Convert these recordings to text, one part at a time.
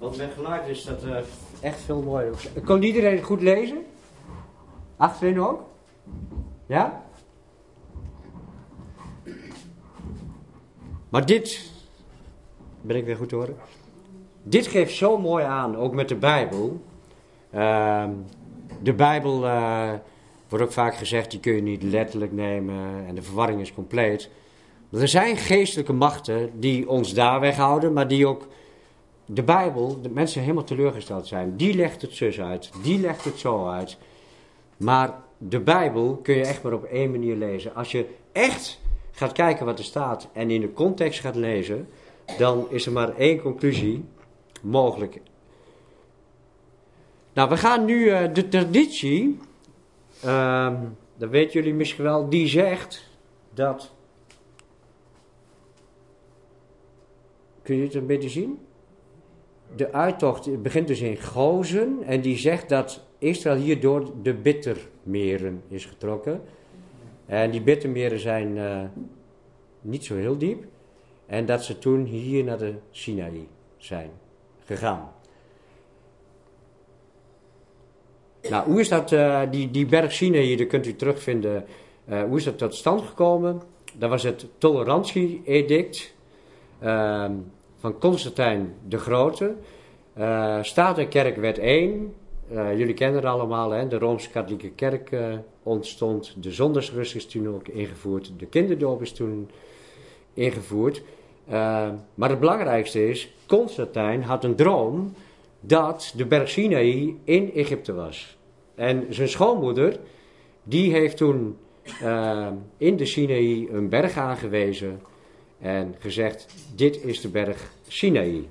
Want met geluid is dat uh, echt veel mooier. Kon iedereen goed lezen? Achterin ook? Ja? Maar dit, ben ik weer goed te horen? Dit geeft zo mooi aan, ook met de Bijbel. Uh, de Bijbel uh, wordt ook vaak gezegd, die kun je niet letterlijk nemen en de verwarring is compleet. er zijn geestelijke machten die ons daar weghouden, maar die ook de Bijbel, de mensen helemaal teleurgesteld zijn. Die legt het zus uit, die legt het zo uit. Maar de Bijbel kun je echt maar op één manier lezen. Als je echt gaat kijken wat er staat en in de context gaat lezen, dan is er maar één conclusie mogelijk. Nou, we gaan nu uh, de traditie, uh, dat weten jullie misschien wel, die zegt dat. Kun je het een beetje zien? De uittocht begint dus in Gozen en die zegt dat Israël hier door de bittermeren is getrokken. En die bittermeren zijn uh, niet zo heel diep. En dat ze toen hier naar de Sinaï zijn gegaan. Nou, hoe is dat, uh, die, die berg Sinaï, daar kunt u terugvinden, uh, hoe is dat tot stand gekomen? Dat was het tolerantie-edict ehm, van Constantijn de Grote. Staat en kerk werd één. jullie kennen het allemaal, hè? de Rooms-Katholieke Kerk ontstond. De zondagsrust is toen ook ingevoerd. De kinderdoop is toen ingevoerd. Uh, maar het belangrijkste is, Constantijn had een droom dat de berg Sinaï in Egypte was. En zijn schoonmoeder, die heeft toen uh, in de Sinaï een berg aangewezen en gezegd, dit is de berg Sinaï.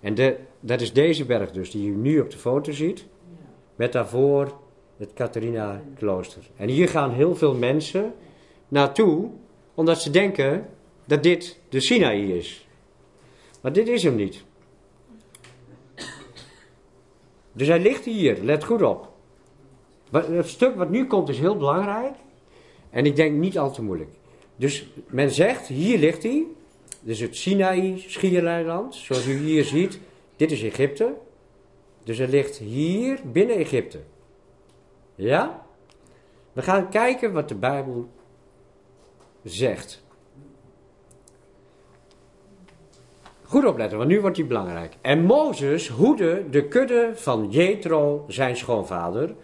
En de, dat is deze berg dus, die u nu op de foto ziet, met daarvoor het Catharina klooster. En hier gaan heel veel mensen naartoe, omdat ze denken dat dit de Sinaï is. Maar dit is hem niet. Dus hij ligt hier, let goed op. Het stuk wat nu komt is heel belangrijk. En ik denk niet al te moeilijk. Dus men zegt, hier ligt hij. Dus het Sinaï schiereiland, zoals u hier ziet. Dit is Egypte. Dus hij ligt hier binnen Egypte. Ja? We gaan kijken wat de Bijbel zegt. Goed opletten, want nu wordt die belangrijk. En Mozes hoede de kudde van Jethro, zijn schoonvader,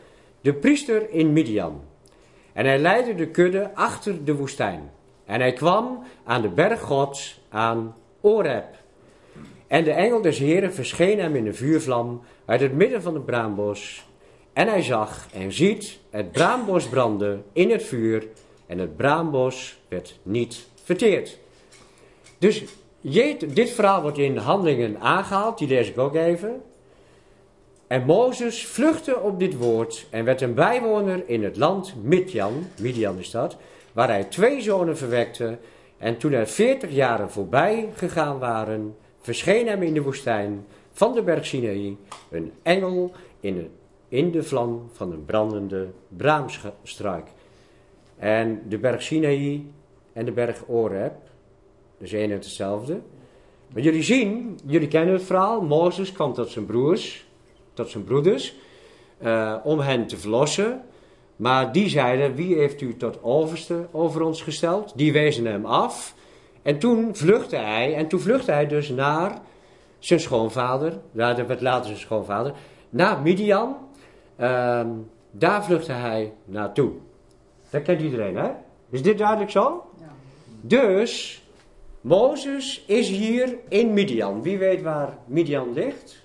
de priester in Midian. En hij leidde de kudde achter de woestijn. En hij kwam aan de berg Gods, aan Oreb. En de engel des Heren verscheen hem in een vuurvlam uit het midden van het braambos. En hij zag en ziet het braambos branden in het vuur en het braambos werd niet verteerd. Dus dit verhaal wordt in handelingen aangehaald, die lees ik ook even. En Mozes vluchtte op dit woord en werd een bijwoner in het land Midian, Midian is dat, waar hij twee zonen verwekte. En toen er veertig jaren voorbij gegaan waren, verscheen hem in de woestijn van de berg Sinaï een engel in, in de vlam van een brandende braamstruik. En de berg Sinaï en de berg Oreb, dus één en hetzelfde. Maar jullie zien, jullie kennen het verhaal. Mozes kwam tot zijn broers, tot zijn broeders, uh, om hen te verlossen. Maar die zeiden, wie heeft u tot overste over ons gesteld? Die wezen hem af. En toen vluchtte hij, en toen vluchtte hij dus naar zijn schoonvader, dat werd later zijn schoonvader, naar Midian. Uh, daar vluchtte hij naartoe. Dat kent iedereen, hè? Is dit duidelijk zo? Ja. Dus, Mozes is hier in Midian. Wie weet waar Midian ligt?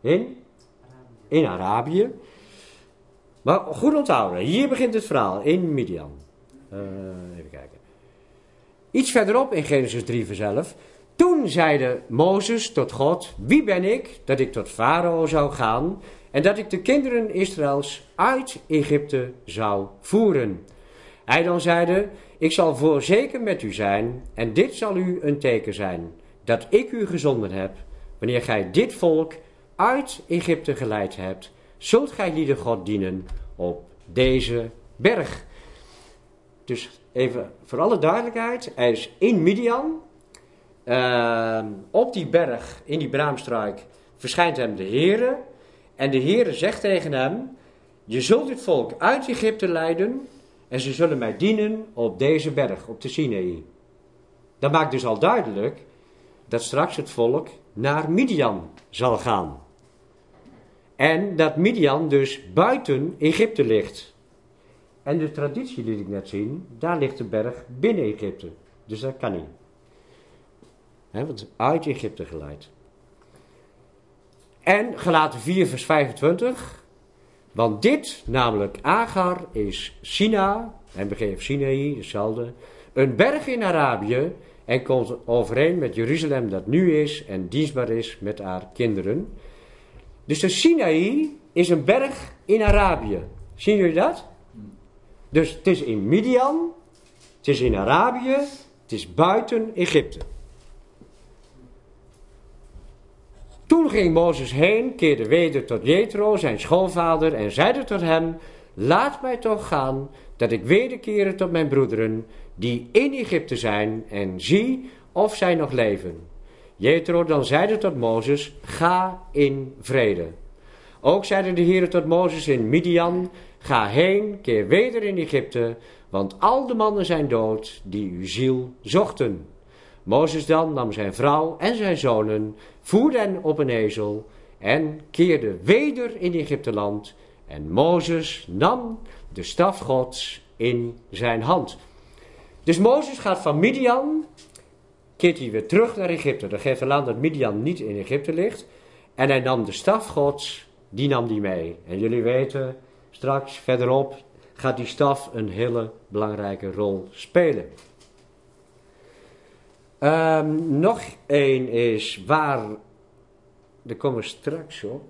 In? In Arabië. Maar goed onthouden, hier begint het verhaal, in Midian. Uh, even kijken. Iets verderop in Genesis 3 zelf. Toen zeide Mozes tot God, wie ben ik dat ik tot Farao zou gaan en dat ik de kinderen Israëls uit Egypte zou voeren? Hij dan zeide, ik zal voorzeker met u zijn, en dit zal u een teken zijn, dat ik u gezonden heb. Wanneer gij dit volk uit Egypte geleid hebt, zult gij lieden God dienen op deze berg. Dus even voor alle duidelijkheid, hij is in Midian. uh, op die berg, in die braamstruik, verschijnt hem de Heere. En de Heere zegt tegen hem, je zult dit volk uit Egypte leiden en ze zullen mij dienen op deze berg, op de Sinaï. Dat maakt dus al duidelijk dat straks het volk naar Midian zal gaan. En dat Midian dus buiten Egypte ligt. En de traditie liet ik net zien, daar ligt de berg binnen Egypte. Dus dat kan niet. He, want uit Egypte geleid. En gelaten 4 vers 25. Want dit, namelijk Agar, is Sina, en begeef Sinaï, hetzelfde, een berg in Arabië en komt overeen met Jeruzalem dat nu is en dienstbaar is met haar kinderen. Dus de Sinaï is een berg in Arabië. Zien jullie dat? Dus het is in Midian, het is in Arabië, het is buiten Egypte. Toen ging Mozes heen, keerde weder tot Jethro, zijn schoonvader, en zeide tot hem, laat mij toch gaan, dat ik wederkeren tot mijn broederen, die in Egypte zijn, en zie of zij nog leven. Jethro dan zeide tot Mozes, ga in vrede. Ook zeide de Heer tot Mozes in Midian, ga heen, keer weder in Egypte, want al de mannen zijn dood die uw ziel zochten. Mozes dan nam zijn vrouw en zijn zonen, voerde hen op een ezel en keerde weder in Egypteland. En Mozes nam de staf gods in zijn hand. Dus Mozes gaat van Midian, keert hij weer terug naar Egypte. Dat geeft land dat Midian niet in Egypte ligt. En hij nam de staf gods, die nam die mee. En jullie weten, straks verderop gaat die staf een hele belangrijke rol spelen. Um, nog één is waar, daar komen we straks op.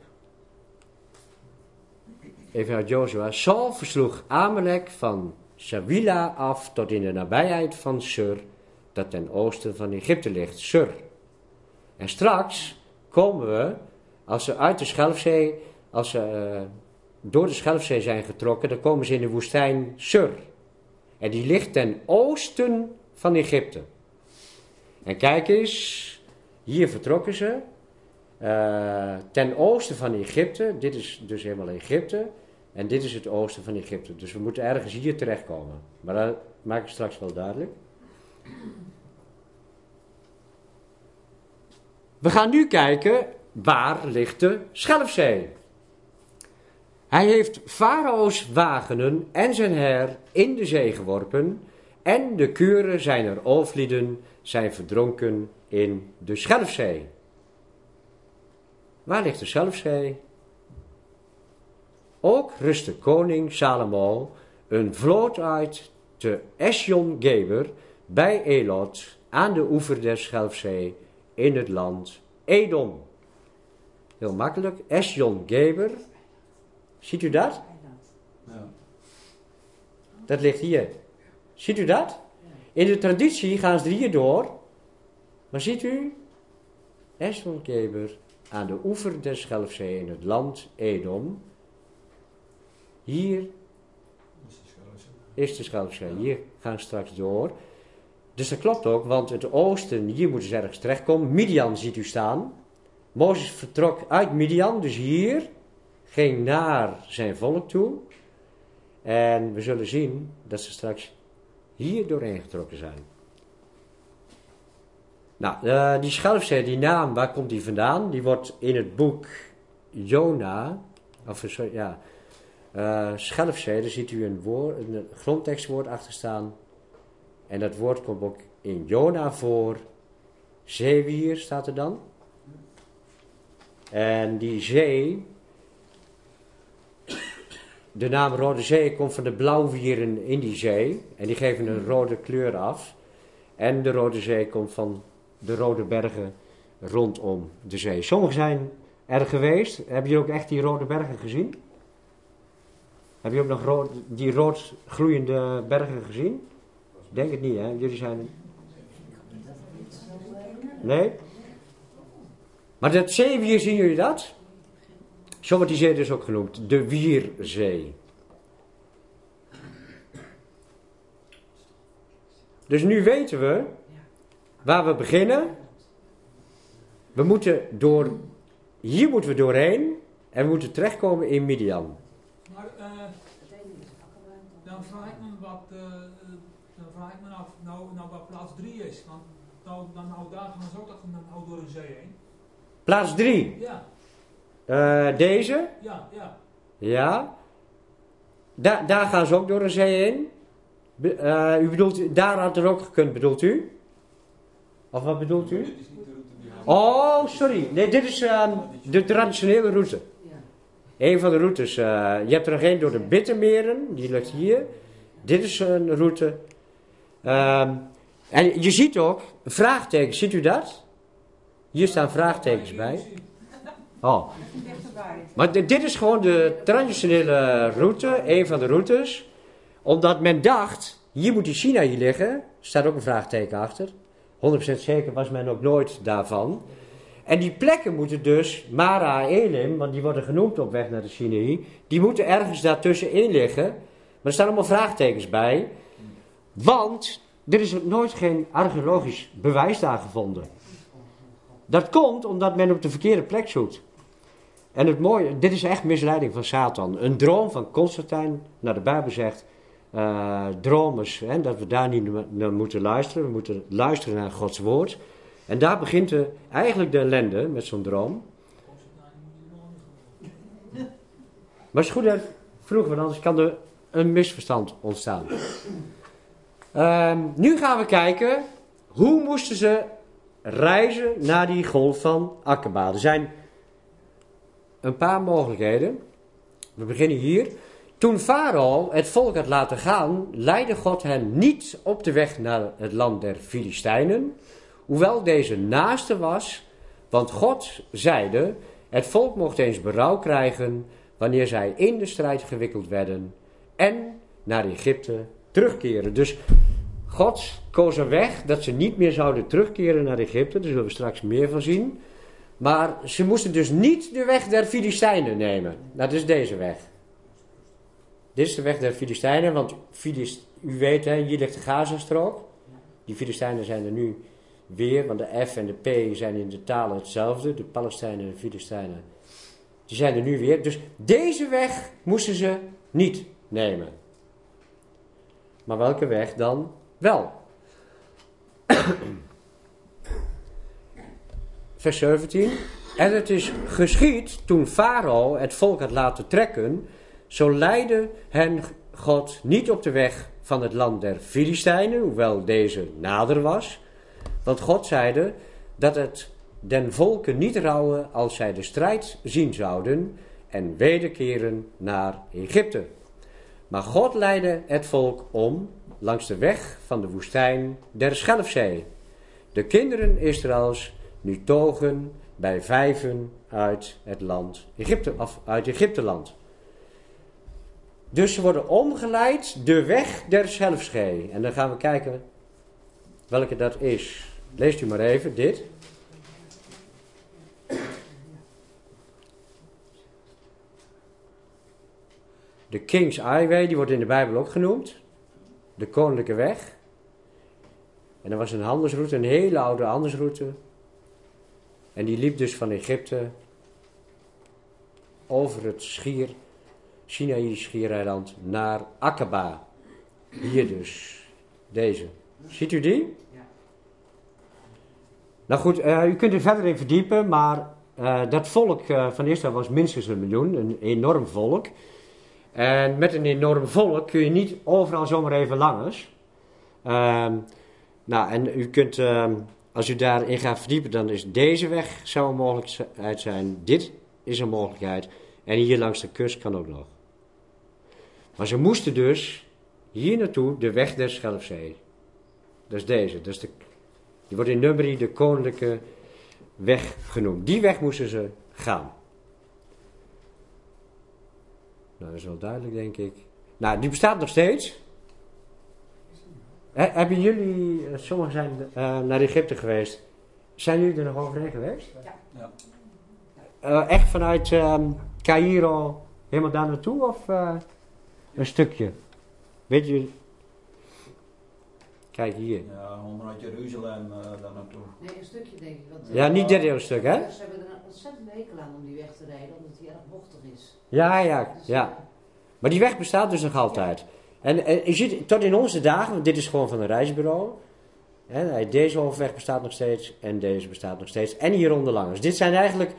Even uit Jozua. Saul versloeg Amalek van Sawila af tot in de nabijheid van Sur, dat ten oosten van Egypte ligt, Sur. En straks komen we, als ze uit de Schelfzee, als ze uh, door de Schelfzee zijn getrokken, dan komen ze in de woestijn Sur. En die ligt ten oosten van Egypte. En kijk eens, hier vertrokken ze. Uh, ten oosten van Egypte, dit is dus helemaal Egypte. En dit is het oosten van Egypte. Dus we moeten ergens hier terechtkomen. Maar dat maak ik straks wel duidelijk. We gaan nu kijken waar ligt de Schelfzee. Hij heeft Farao's wagenen en zijn her in de zee geworpen en de kuren zijner ooflieden zijn verdronken in de Schelfzee. Waar ligt de Schelfzee? Ook rustte koning Salomo een vloot uit te Esjon-Geber bij Elot aan de oever der Schelfzee in het land Edom. Heel makkelijk, Esjon-Geber. Ziet u dat? Dat ligt hier. Ziet u dat? In de traditie gaan ze hier door. Maar ziet u? Esjon-Geber aan de oever der Schelfzee in het land Edom. Hier is de Schelfzee. Hier gaan we straks door. Dus dat klopt ook, want het oosten, hier moeten ze ergens terechtkomen. Midian ziet u staan. Mozes vertrok uit Midian, dus hier, ging naar zijn volk toe. En we zullen zien dat ze straks hier doorheen getrokken zijn. Nou, uh, die Schelfzee, die naam, waar komt die vandaan? Die wordt in het boek Jona, of sorry, ja, uh, daar ziet u een, woord, een grondtekstwoord achter staan. En dat woord komt ook in Jona voor. Zeewier staat er dan. En die zee, de naam Rode Zee komt van de blauwwieren in die zee. En die geven een rode kleur af. En de Rode Zee komt van de rode bergen rondom de zee. Sommigen zijn er geweest. Hebben jullie ook echt die rode bergen gezien? Heb je ook nog die rood gloeiende bergen gezien? Denk het niet, hè? Jullie zijn... Nee? Maar dat zeewier, zien jullie dat? Zo wordt die zee dus ook genoemd. De Wierzee. Dus nu weten we waar we beginnen we moeten door, hier moeten we doorheen en we moeten terechtkomen in Midian. Maar uh, dan vraag ik me wat, uh, vraag ik me af, nou, nou wat plaats 3 is. Want nou, dan, nou daar gaan ze ook toch nou door een zee heen. Plaats 3? Ja. Uh, deze? Ja, ja. Ja. Da daar gaan ze ook door een zee heen. Be uh, u bedoelt, daar had er ook gekund, bedoelt u? Of wat bedoelt u? Oh, sorry. Nee, dit is uh, de traditionele route. Een van de routes. Uh, je hebt er nog één door de Bittermeren, die ligt hier. Dit is een route. Uh, en je ziet ook vraagtekens, ziet u dat? Hier staan vraagtekens bij. Oh. Maar dit is gewoon de traditionele route, een van de routes. Omdat men dacht, hier moet die China hier liggen. staat ook een vraagteken achter. 100% zeker was men ook nooit daarvan. En die plekken moeten dus, Mara Elim, want die worden genoemd op weg naar de Sinaï, die moeten ergens daartussenin liggen. Maar er staan allemaal vraagtekens bij. Want er is nooit geen archeologisch bewijs daar gevonden. Dat komt omdat men op de verkeerde plek zoekt. En het mooie, dit is echt misleiding van Satan. Een droom van Constantijn, naar de Bijbel zegt, uh, dromers, hè, dat we daar niet naar moeten luisteren. We moeten luisteren naar Gods woord. En daar begint de, eigenlijk de ellende met zo'n droom. Maar het is goed dat vroegen, want anders kan er een misverstand ontstaan. Uh, nu gaan we kijken, hoe moesten ze reizen naar die golf van Akkaba? Er zijn een paar mogelijkheden. We beginnen hier. Toen Farao het volk had laten gaan, leidde God hen niet op de weg naar het land der Filistijnen, hoewel deze naaste was, want God zeide, het volk mocht eens berouw krijgen wanneer zij in de strijd gewikkeld werden en naar Egypte terugkeren. Dus God koos een weg dat ze niet meer zouden terugkeren naar Egypte, daar zullen we straks meer van zien. Maar ze moesten dus niet de weg der Filistijnen nemen. Dat is deze weg. Dit is de weg der Filistijnen, want Filist, u weet, hè, hier ligt de Gazastrook. Die Filistijnen zijn er nu weer, want de F en de P zijn in de talen hetzelfde. De Palestijnen en de Filistijnen, die zijn er nu weer. Dus deze weg moesten ze niet nemen. Maar welke weg dan wel? Vers 17. En het is geschied toen Farao het volk had laten trekken zo leidde hen God niet op de weg van het land der Filistijnen, hoewel deze nader was. Want God zeide dat het den volken niet rouwen als zij de strijd zien zouden en wederkeren naar Egypte. Maar God leidde het volk om langs de weg van de woestijn der Schelfzee. De kinderen Israëls nu togen bij vijven uit het land Egypte, of uit Egypteland. Dus ze worden omgeleid de weg der zelfschee. En dan gaan we kijken welke dat is. Leest u maar even dit. De King's Highway, die wordt in de Bijbel ook genoemd. De Koninklijke Weg. En er was een handelsroute, een hele oude handelsroute. En die liep dus van Egypte over het schier Sinaï schiereiland naar Akaba. Hier dus. Deze. Ziet u die? Ja. Nou goed, uh, u kunt er verder in verdiepen, maar uh, dat volk uh, van Israël was minstens een miljoen, een enorm volk. En met een enorm volk kun je niet overal zomaar even langs. Ehm, nou, en u kunt, ehm, als u daarin gaat verdiepen, dan is deze weg zou een mogelijkheid zijn. Dit is een mogelijkheid. En hier langs de kust kan ook nog. Maar ze moesten dus hier naartoe de weg der Schelfzee. Dat is deze. Is de, die wordt in Numeri de koninklijke weg genoemd. Die weg moesten ze gaan. Nou, dat is wel duidelijk, denk ik. Nou, die bestaat nog steeds. hebben jullie, eh, sommigen zijn uh, naar Egypte geweest. Zijn jullie er nog overheen geweest? Ja. Uh, echt vanuit um, Cairo helemaal daar naartoe? Of, een stukje. Weet je, Kijk hier. Ja, gewoon uit Jeruzalem uh, daar naartoe. Nee, een stukje denk ik. Want, Ja, niet dit hele stuk, hè? Ze hebben er een ontzettend hekel aan om die weg te rijden, omdat die erg bochtig is. Ja, ja, Dus, ja. Maar die weg bestaat dus nog altijd. En, en je ziet, tot in onze dagen, want dit is gewoon van een reisbureau. Hè, deze hoofdweg bestaat nog steeds en deze bestaat nog steeds. En hieronder langs. Dit zijn eigenlijk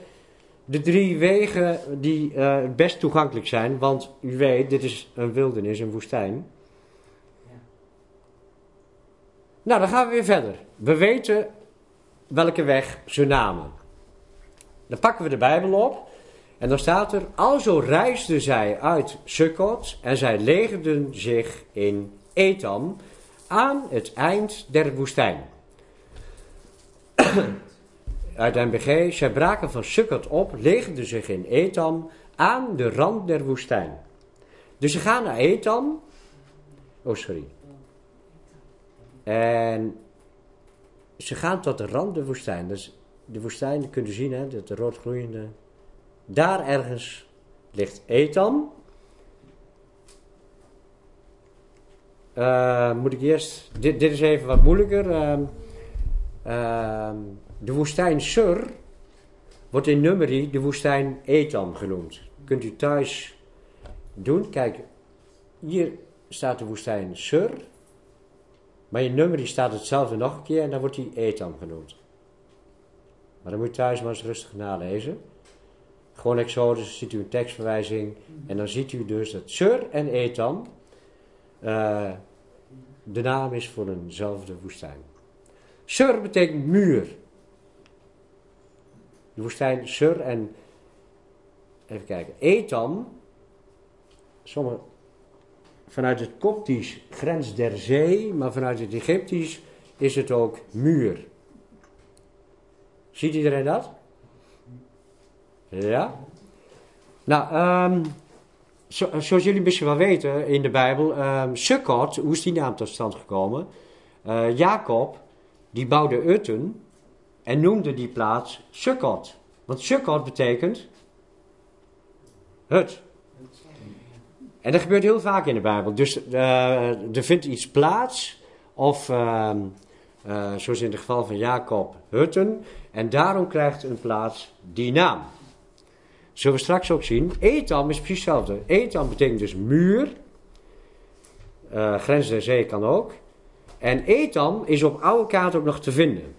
de drie wegen die eh, het best toegankelijk zijn. Want u weet, dit is een wildernis, een woestijn. Ja. Nou, dan gaan we weer verder. We weten welke weg ze namen. Dan pakken we de Bijbel op. En dan staat er, alzo reisden zij uit Sukkot en zij legerden zich in Etam aan het eind der woestijn. Uit NBG, zij braken van Sukkot op, legerden zich in Etam aan de rand der woestijn. Dus ze gaan naar Etam. Oh, sorry. En ze gaan tot de rand der woestijn. Dus de woestijn, kunt u zien, hè, dat roodgloeiende. Daar ergens ligt Etam. Eh, moet ik eerst. Dit, dit is even wat moeilijker. Ehm, ehm, de woestijn Sur wordt in nummerie de woestijn Etam genoemd. Kunt u thuis doen. Kijk, hier staat de woestijn Sur. Maar in nummerie staat hetzelfde nog een keer en dan wordt die Etam genoemd. Maar dan moet je thuis maar eens rustig nalezen. Gewoon Exodus, ziet u een tekstverwijzing. En dan ziet u dus dat Sur en Etam eh, de naam is voor eenzelfde woestijn. Sur betekent muur. De woestijn Sur en. Even kijken. Etam. Sommige, vanuit het Koptisch grens der zee, maar vanuit het Egyptisch is het ook muur. Ziet iedereen dat? Ja? Nou, ehm, zo, zoals jullie misschien wel weten in de Bijbel, ehm Sukkot, hoe is die naam tot stand gekomen? Eh, Jacob, die bouwde Utten en noemde die plaats Sukkot. Want Sukkot betekent hut. En dat gebeurt heel vaak in de Bijbel. Dus eh, er vindt iets plaats, of ehm, eh, zoals in het geval van Jacob, hutten. En daarom krijgt een plaats die naam. Zullen we straks ook zien. Etam is precies hetzelfde. Etam betekent dus muur. Eh, grens der zee kan ook. En Etam is op oude kaart ook nog te vinden.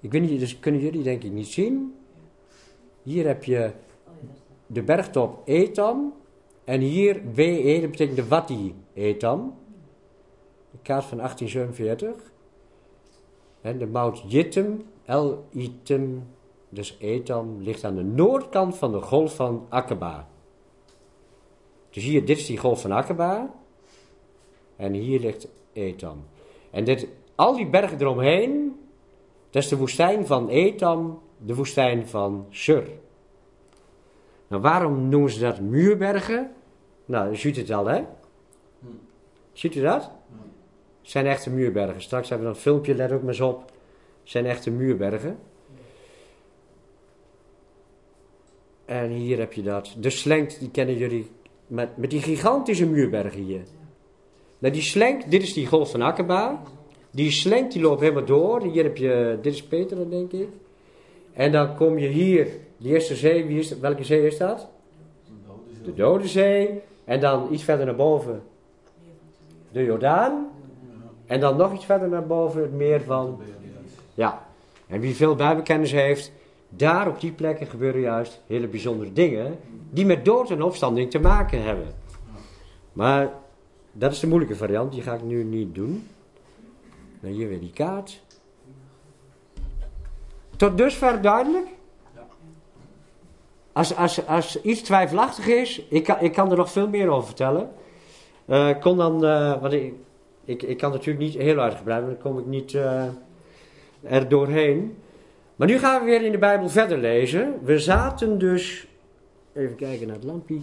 Ik weet niet, dus kunnen jullie denk ik niet zien. Hier heb je de bergtop Etam. En hier WE, dat betekent de Wati Etam. Een kaart van 1847. En de mout Jittem, El Item, dus Etam, ligt aan de noordkant van de golf van Akaba. Dus hier, dit is die golf van Akaba. En hier ligt Etam. En dit, al die bergen eromheen, dat is de woestijn van Etam, de woestijn van Sur. Nou, waarom noemen ze dat muurbergen? Nou, u ziet het al, hè? Hm. Ziet u dat? Zijn echte muurbergen. Straks hebben we een filmpje, let ook maar eens op. Zijn echte muurbergen. En hier heb je dat. De slenk, die kennen jullie met, met die gigantische muurbergen hier. Nou, die slenk, dit is die golf van Akaba. Die slenk die loopt helemaal door. Hier heb je, dit is Petra, denk ik. En dan kom je hier, de eerste zee, is, welke zee is dat? De Dode Zee. En dan iets verder naar boven de Jordaan. En dan nog iets verder naar boven het meer van. Ja. En wie veel Bijbelkennis heeft, daar op die plekken gebeuren juist hele bijzondere dingen. Die met dood en opstanding te maken hebben. Maar dat is de moeilijke variant, die ga ik nu niet doen. Dan hier weer die kaart. Tot dusver duidelijk? Als, als, als iets twijfelachtig is, ik kan, ik kan er nog veel meer over vertellen. Eh, kon dan, eh, want ik, ik, ik kan natuurlijk niet heel uitgebreid, want dan kom ik niet eh, er doorheen. Maar nu gaan we weer in de Bijbel verder lezen. We zaten dus, even kijken naar het lampje.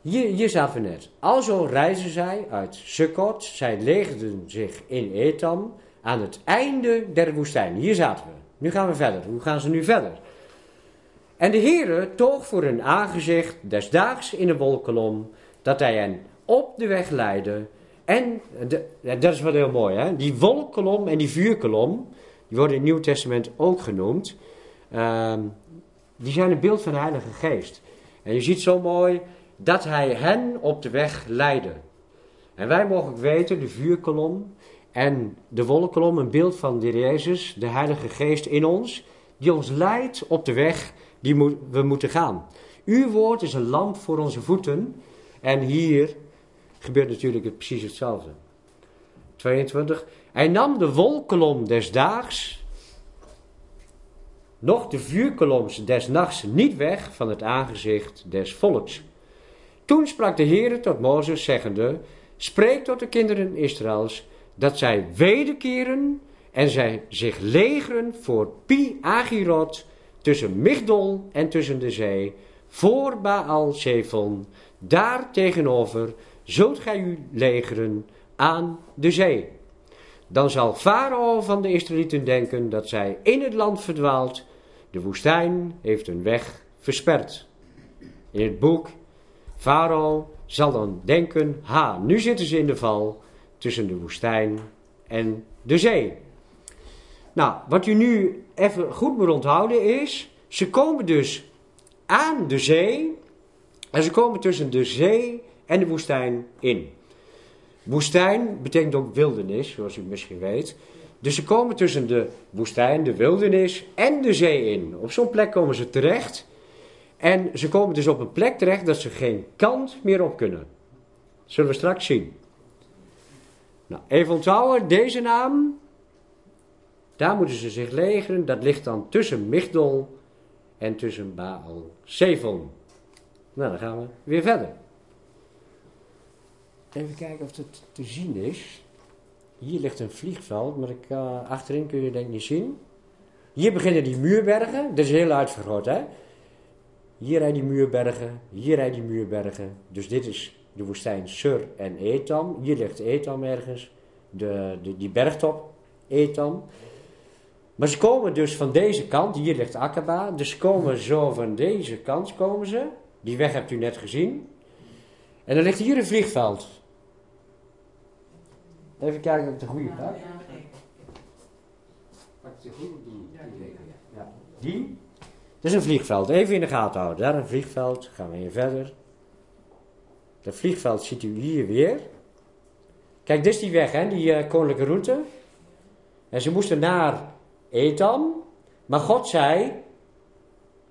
Hier, hier zaten we net. Alzo reizen zij uit Sukkot. Zij legerden zich in Etam aan het einde der woestijn. Hier zaten we. Nu gaan we verder. Hoe gaan ze nu verder? En de Heere toog voor hun aangezicht desdaags in een wolkolom, dat hij hen op de weg leidde En, dat is wel heel mooi, hè? die wolkkolom en die vuurkolom, die worden in het Nieuw Testament ook genoemd, ehm, die zijn een beeld van de Heilige Geest. En je ziet zo mooi dat hij hen op de weg leidde. En wij mogen ook weten, de vuurkolom en de wolkkolom, een beeld van de Jezus, de Heilige Geest in ons, die ons leidt op de weg die we moeten gaan. Uw woord is een lamp voor onze voeten. En hier gebeurt natuurlijk precies hetzelfde. 22. Hij nam de wolkolom des daags, nog de vuurkolom des nachts niet weg van het aangezicht des volks. Toen sprak de Heer tot Mozes, zeggende: Spreek tot de kinderen Israëls dat zij wederkeren en zij zich legeren voor Pi Agirot tussen Migdol en tussen de zee, voor Baal Zephon, daar tegenover zult gij u legeren aan de zee. Dan zal Farao van de Israëlieten denken dat zij in het land verdwaalt. De woestijn heeft een weg versperd. In het boek Farao zal dan denken, ha, nu zitten ze in de val tussen de woestijn en de zee. Nou, wat u nu even goed moet onthouden is, ze komen dus aan de zee en ze komen tussen de zee en de woestijn in. Woestijn betekent ook wildernis, zoals u misschien weet. Dus ze komen tussen de woestijn, de wildernis en de zee in. Op zo'n plek komen ze terecht. En ze komen dus op een plek terecht dat ze geen kant meer op kunnen. Zullen we straks zien. Nou, even onthouden, deze naam, daar moeten ze zich legeren. Dat ligt dan tussen Migdol en tussen Baal Zephon. Nou, dan gaan we weer verder. Even kijken of het te zien is. Hier ligt een vliegveld, maar ik, uh, achterin kun je denk ik niet zien. Hier beginnen die muurbergen. Dat is heel uitvergroot, hè? Hier rijden die muurbergen, hier rijden die muurbergen. Dus dit is de woestijn Sur en Etam. Hier ligt Etam ergens, de, de, die bergtop Etam. Maar ze komen dus van deze kant, hier ligt Akaba. Dus ze komen zo van deze kant komen ze. Die weg hebt u net gezien. En dan ligt hier een vliegveld. Even kijken of ik de goede pak. Pak de goede die. Ja. Die. Dat is een vliegveld. Even in de gaten houden. Daar een vliegveld. Gaan we hier verder. Dat vliegveld ziet u hier weer. Kijk, dit is die weg, hè, die uh, koninklijke route. En ze moesten naar Etam. Maar God zei,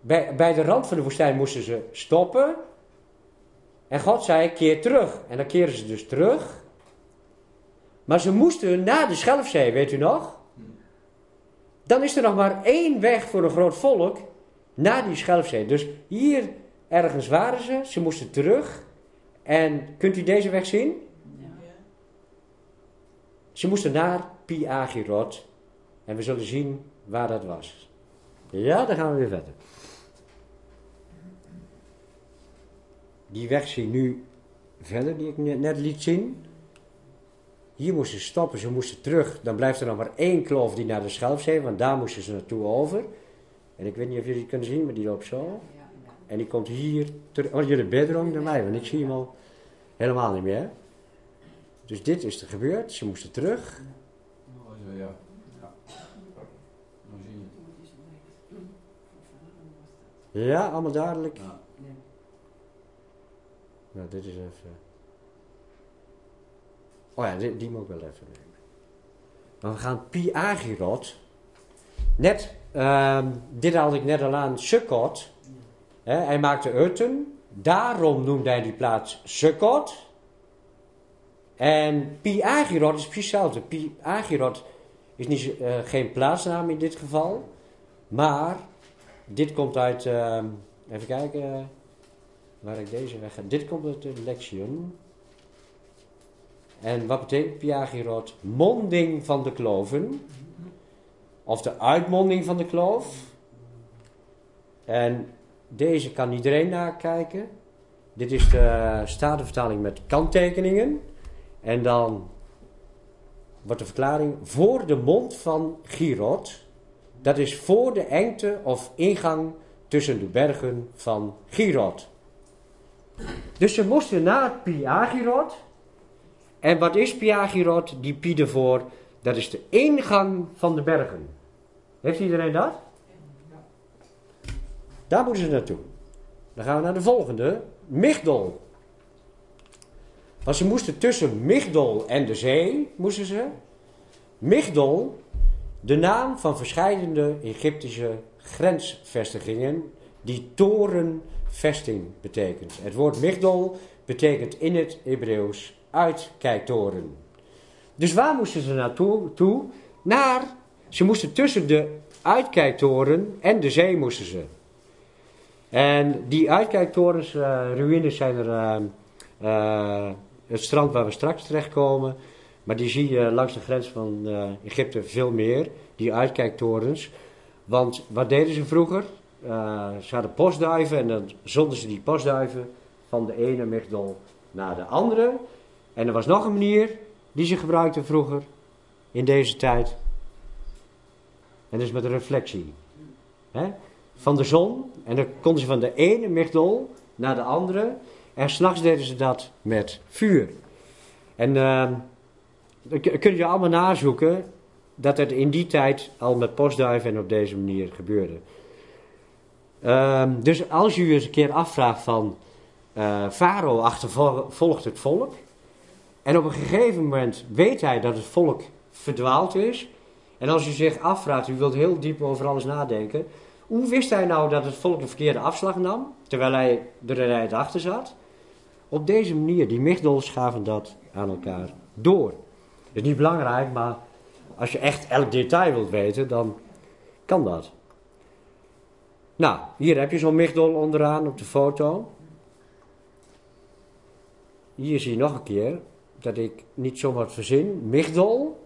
bij, bij de rand van de woestijn moesten ze stoppen. En God zei, keer terug. En dan keren ze dus terug. Maar ze moesten naar de Schelfzee, weet u nog? Dan is er nog maar één weg voor een groot volk naar die Schelfzee. Dus hier ergens waren ze, ze moesten terug. En kunt u deze weg zien? Ze moesten naar Pi Agirot. En we zullen zien waar dat was. Ja, dan gaan we weer verder. Die weg zie nu verder, die ik net liet zien. Hier moesten ze stoppen, ze moesten terug. Dan blijft er nog maar één kloof die naar de Schelfzee, want daar moesten ze naartoe over. En ik weet niet of jullie het kunnen zien, maar die loopt zo. En die komt hier terug. Oh, jullie bedroom naar mij, want ik zie hem al helemaal niet meer. Dus dit is er gebeurd, ze moesten terug. Oh, ja. Ja, allemaal duidelijk. Ja. Nou, dit is even. Oh ja, die, die moet ik wel even nemen. Maar we gaan Pi Agirot. Net, um, dit had ik net al aan, Sukkot. hij maakte Utten. Daarom noemde hij die plaats Sukkot. En Pi Agirot is precies hetzelfde. Pi Agirot is niet, uh, geen plaatsnaam in dit geval. Maar dit komt uit, uh, even kijken waar ik deze weg ga. Dit komt uit de Lexion. En wat betekent Piagirot? Monding van de kloven. Of de uitmonding van de kloof. En deze kan iedereen nakijken. Dit is de statenvertaling met kanttekeningen. En dan wordt de verklaring voor de mond van Girot. Dat is voor de engte of ingang tussen de bergen van Girot. Dus ze moesten naar Piagirot. En wat is Piagirot? Die Pi ervoor, dat is de ingang van de bergen. Heeft iedereen dat? Daar moeten ze naartoe. Dan gaan we naar de volgende. Migdol. Want ze moesten tussen Migdol en de zee, moesten ze. Migdol, de naam van verschillende Egyptische grensvestigingen, die torenvesting betekent. Het woord Migdol betekent in het Hebreeuws uitkijktoren. Dus waar moesten ze naartoe? Toe? Naar, ze moesten tussen de uitkijktoren en de zee moesten ze. En die uitkijktorens, uh, ruïnes zijn er uh, het strand waar we straks terechtkomen. Maar die zie je langs de grens van Egypte veel meer, die uitkijktorens. Want wat deden ze vroeger? ze hadden postduiven en dan zonden ze die postduiven van de ene migdol naar de andere. En er was nog een manier die ze gebruikten vroeger, in deze tijd. En dat is met een reflectie. Van de zon. En dan konden ze van de ene migdol naar de andere. En s'nachts deden ze dat met vuur. En uh, dan kun je allemaal nazoeken dat het in die tijd al met postduiven en op deze manier gebeurde. Uh, dus als je je eens een keer afvraagt van... Uh, Farao achtervolgt het volk. En op een gegeven moment weet hij dat het volk verdwaald is. En als u zich afvraagt, u wilt heel diep over alles nadenken. Hoe wist hij nou dat het volk de verkeerde afslag nam, terwijl hij er rijdt achter zat? Op deze manier, die migdols gaven dat aan elkaar door. Dat is niet belangrijk, maar als je echt elk detail wilt weten, dan kan dat. Nou, hier heb je zo'n migdol onderaan op de foto. Hier zie je nog een keer dat ik niet zomaar verzin. Migdol,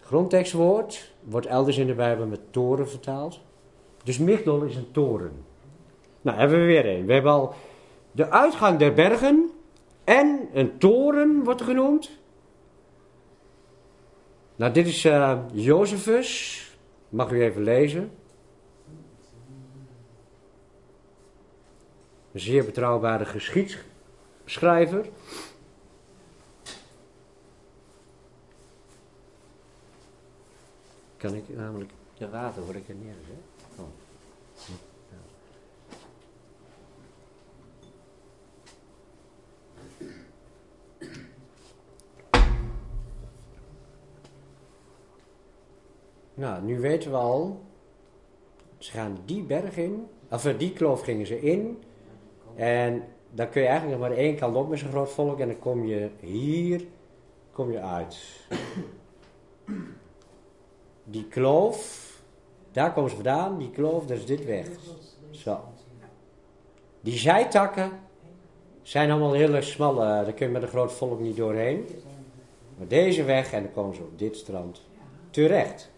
grondtekstwoord, wordt elders in de Bijbel met toren vertaald. Dus Migdol is een toren. Nou, hebben we weer een. We hebben al de uitgang der bergen en een toren wordt genoemd. Nou, dit is uh, Josephus. Mag u even lezen. Een zeer betrouwbare geschiedschrijver. Kan ik namelijk de water hoor ik er neer? Oh. Nou, nu weten we al, ze gaan die berg in, of die kloof gingen ze in. En dan kun je eigenlijk nog maar één kant op met zo'n groot volk en dan kom je hier, kom je uit. Die kloof, daar komen ze vandaan, die kloof, dat is dit weg. Zo. Die zijtakken zijn allemaal hele smalle, daar kun je met een groot volk niet doorheen. Maar deze weg en dan komen ze op dit strand terecht.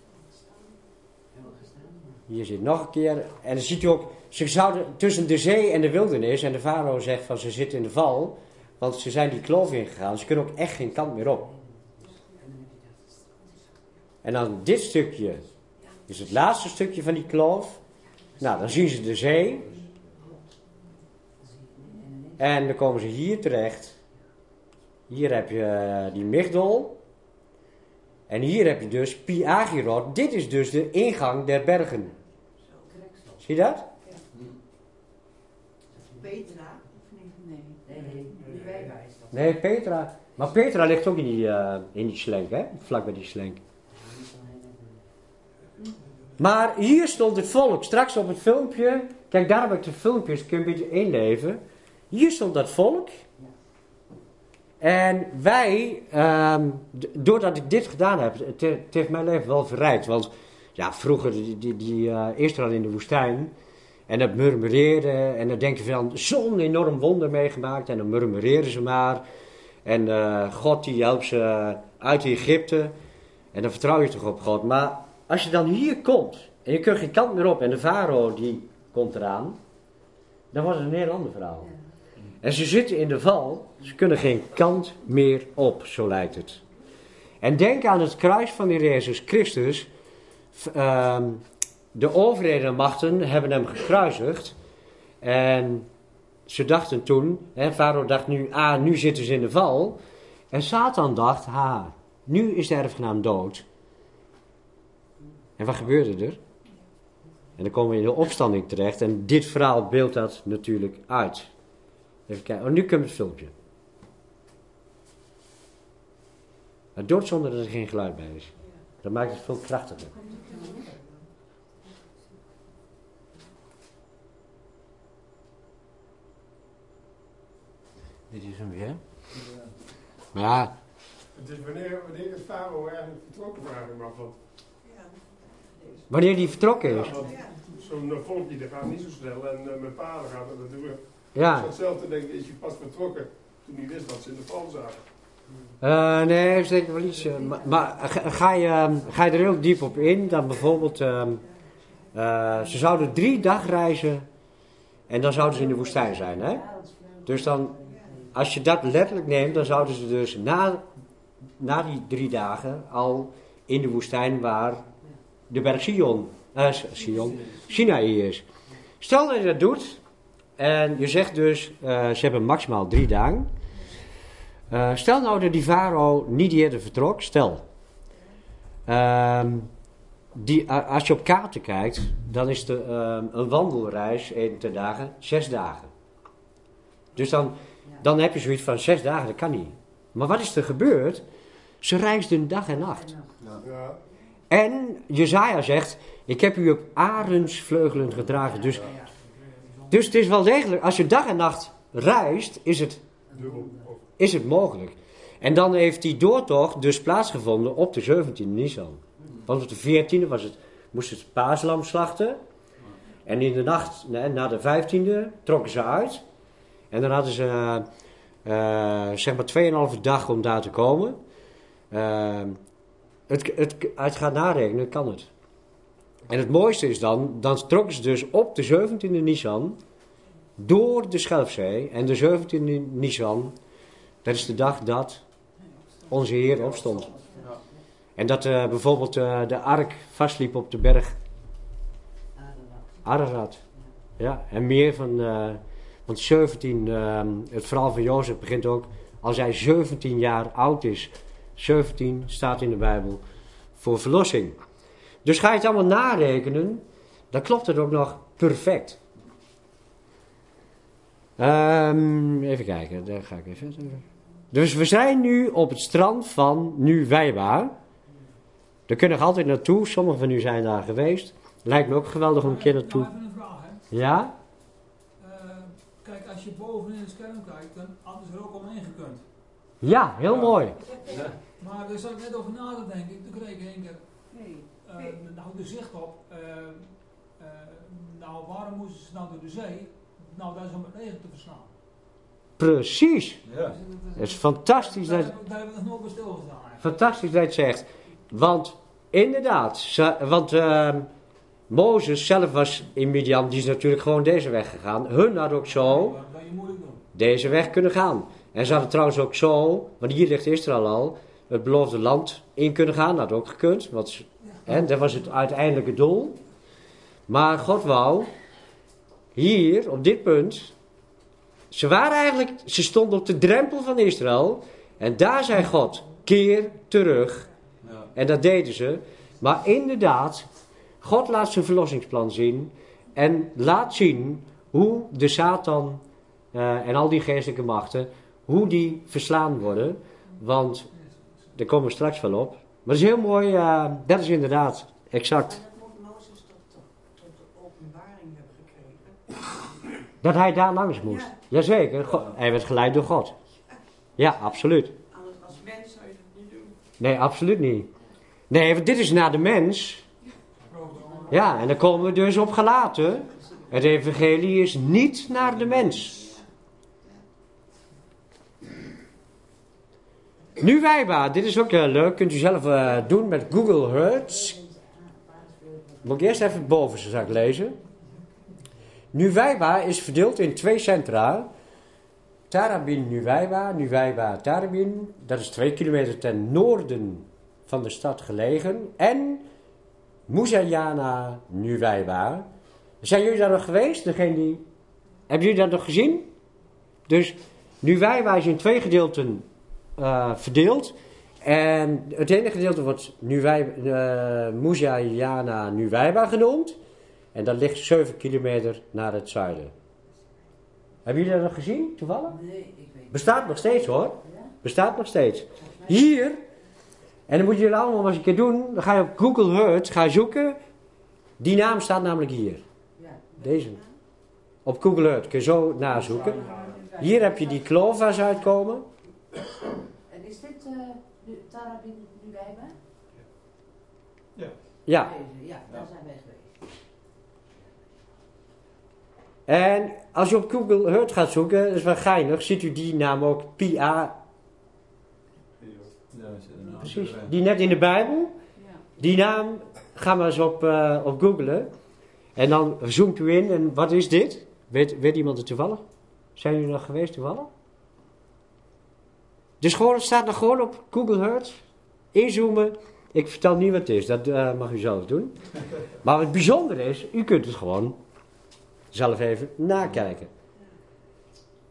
Hier zit nog een keer, en dan ziet u ook, ze zouden tussen de zee en de wildernis, en de farao zegt van ze zitten in de val, want ze zijn die kloof ingegaan, ze kunnen ook echt geen kant meer op. En dan dit stukje is het laatste stukje van die kloof. Nou, dan zien ze de zee. En dan komen ze hier terecht. Hier heb je eh, die Migdol. En hier heb je dus Piagirot. Dit is dus de ingang der bergen. Zie je dat? Petra? Nee. Nee, nee, Petra. Maar Petra ligt ook in die, uh, in die slenk, hè? Vlak bij die slenk. Maar hier stond het volk. Straks op het filmpje. Kijk, daar heb ik de filmpjes. Kun je een beetje inleven. Hier stond dat volk. En wij, um, doordat ik dit gedaan heb, het, heeft mijn leven wel verrijkt. Want ja, vroeger, die, die, die uh, Israël in de woestijn. En dat murmureerde. En dan denk je van, zo'n enorm wonder meegemaakt. En dan murmureren ze maar. En uh, God die helpt ze uit Egypte. En dan vertrouw je toch op God. Maar als je dan hier komt en je kunt geen kant meer op en de farao die komt eraan, dan was het een heel ander verhaal. En ze zitten in de val, ze kunnen geen kant meer op, zo lijkt het. En denk aan het kruis van de Jezus Christus. Uh, de overheden en machten hebben hem gekruisigd. En ze dachten toen, hè, Farao dacht nu, ah, nu zitten ze in de val. En Satan dacht, ha, nu is de erfgenaam dood. En wat gebeurde er? En dan komen we in de opstanding terecht. En dit verhaal beeldt dat natuurlijk uit. Even kijken. Oh, nu komt het filmpje. Het dood zonder dat er geen geluid bij is. Dat maakt het veel krachtiger. Dit is hem weer. Maar ja, Het is wanneer, wanneer het Farao eigenlijk vertrokken waren, maar van. Wanneer die vertrokken is. Ja, zo'n eh, volkje dat gaat niet zo snel en mijn vader gaat dat natuurlijk. Ja. Hetzelfde denk ik, is je pas vertrokken toen hij wist dat ze in de val zaten. Eh, nee, is denk ik wel iets. eh, maar maar ga, je, ehm, ga je er heel diep op in, dan bijvoorbeeld. ehm, eh, ze zouden drie dagreizen en dan zouden ze in de woestijn zijn. Hè? Dus dan, als je dat letterlijk neemt, dan zouden ze dus na, na die drie dagen al in de woestijn waar de berg Sion, eh, Sion, Sinaï is. Stel dat je dat doet en je zegt dus, eh, ze hebben maximaal drie dagen. Eh, stel nou dat die farao niet eerder vertrok, stel. Ehm, die, als je op kaarten kijkt, dan is de, ehm, een wandelreis in ten dagen zes dagen. Dus dan, dan heb je zoiets van zes dagen, dat kan niet. Maar wat is er gebeurd? Ze reisden dag en nacht. Ja, En Jezaja zegt, ik heb u op arendsvleugelen gedragen. Dus, dus het is wel degelijk, als je dag en nacht reist, is het is het mogelijk. En dan heeft die doortocht dus plaatsgevonden op de 17e Nisan. Want op de 14e was het, moest het paaslam slachten. En in de nacht na de 15e trokken ze uit. En dan hadden ze eh, zeg maar 2,5 dag om daar te komen. Eh, het, het, het gaat narekenen, kan het. En het mooiste is dan, dan trokken ze dus op de 17e Nisan door de Schelfzee. En de 17e Nisan dat is de dag dat onze Heer opstond. En dat eh, bijvoorbeeld eh, de ark vastliep op de berg Ararat. Ja, en meer van, eh, want 17, ehm, het verhaal van Jozef begint ook als hij 17 jaar oud is. 17 staat in de Bijbel voor verlossing. Dus ga je het allemaal narekenen, dan klopt het ook nog perfect. Ehm, even kijken, daar ga ik even. Dus we zijn nu op het strand van Nu-Wijba. Daar kunnen we altijd naartoe. Sommigen van u zijn daar geweest. Lijkt me ook geweldig om een keer naartoe. Nou, even een vraag, hè. Ja? Eh, kijk, als je bovenin het scherm kijkt, dan hadden ze er ook omheen gekund. Ja, heel Ja. mooi. Maar daar zat ik net over na te denken. Toen kreeg ik één keer eh, nou, de zicht op. eh, eh, nou, waarom moesten ze nou door de zee? Nou, dat is om het regen te verslaan. Precies. Ja. Dus Het is fantastisch Daar, dat, daar heb ik nog nooit bij stilgestaan. eigenlijk. fantastisch dat je het zegt. Want inderdaad, ze- want ehm, Mozes zelf was in Midian, die is natuurlijk gewoon deze weg gegaan. Hun had ook zo Dat kan je moeilijk doen. deze weg kunnen gaan. En ze hadden trouwens ook zo, want hier ligt Israël al, het beloofde land in kunnen gaan. Dat had ook gekund, want hè, dat was het uiteindelijke doel. Maar God wou, hier, op dit punt, ze waren eigenlijk, ze stonden op de drempel van Israël. En daar zei God, keer terug. Ja. En dat deden ze. Maar inderdaad, God laat zijn verlossingsplan zien. En laat zien hoe de Satan eh, en al die geestelijke machten, hoe die verslaan worden. Want daar komen we straks wel op. Maar dat is heel mooi, eh, dat is inderdaad exact. En dat moet Mozes tot, tot, tot de openbaring hebben gekregen. Dat hij daar langs moest. Ja. Jazeker, God, hij werd geleid door God. Ja, absoluut. Anders als mens zou je dat niet doen. Nee, absoluut niet. Nee, want dit is naar de mens. Ja, en dan komen we dus op gelaten. Het evangelie is niet naar de mens. Nu wijba, dit is ook heel leuk. Kunt u zelf eh, doen met Google Earth. Moet ik eerst even het bovenste zak lezen. Nu wijba is verdeeld in twee centra. Tarabin Nuweiba, Nuweiba Tarabin. Dat is twee kilometer ten noorden van de stad gelegen. En Muzayana Nuweiba. Zijn jullie daar nog geweest? Degene die... Hebben jullie dat nog gezien? Dus Nuweiba is in twee gedeelten eh, verdeeld. En het ene gedeelte wordt Nuwij, uh, Mujayana Nuwijba genoemd. En dat ligt 7 kilometer naar het zuiden. Hebben jullie dat nog gezien, toevallig? Nee, ik weet niet. Bestaat nog steeds hoor. Ja? Bestaat nog steeds. Hier, en dan moet je allemaal maar eens een keer doen. Dan ga je op Google Earth ga zoeken. Die naam staat namelijk hier. Ja. Deze. Op Google Earth kun je zo nazoeken. Hier heb je die klova's uitkomen. En is dit uh, nu, Tarabin nu bij me? Ja. Deze, ja, daar zijn wij geweest. En als je op Google Earth gaat zoeken, dat is wel geinig, ziet u die naam ook. Ja, er nou. Precies. Die net in de Bijbel. Ja. Die naam, ga maar eens op, eh, op googlen. En dan zoomt u in en wat is dit? Weet, weet iemand het toevallig? Zijn jullie nog geweest toevallig? Dus gewoon, staat nog gewoon op Google Earth. Inzoomen. Ik vertel niet wat het is, dat eh, mag u zelf doen. Maar wat bijzonder is, u kunt het gewoon zelf even nakijken.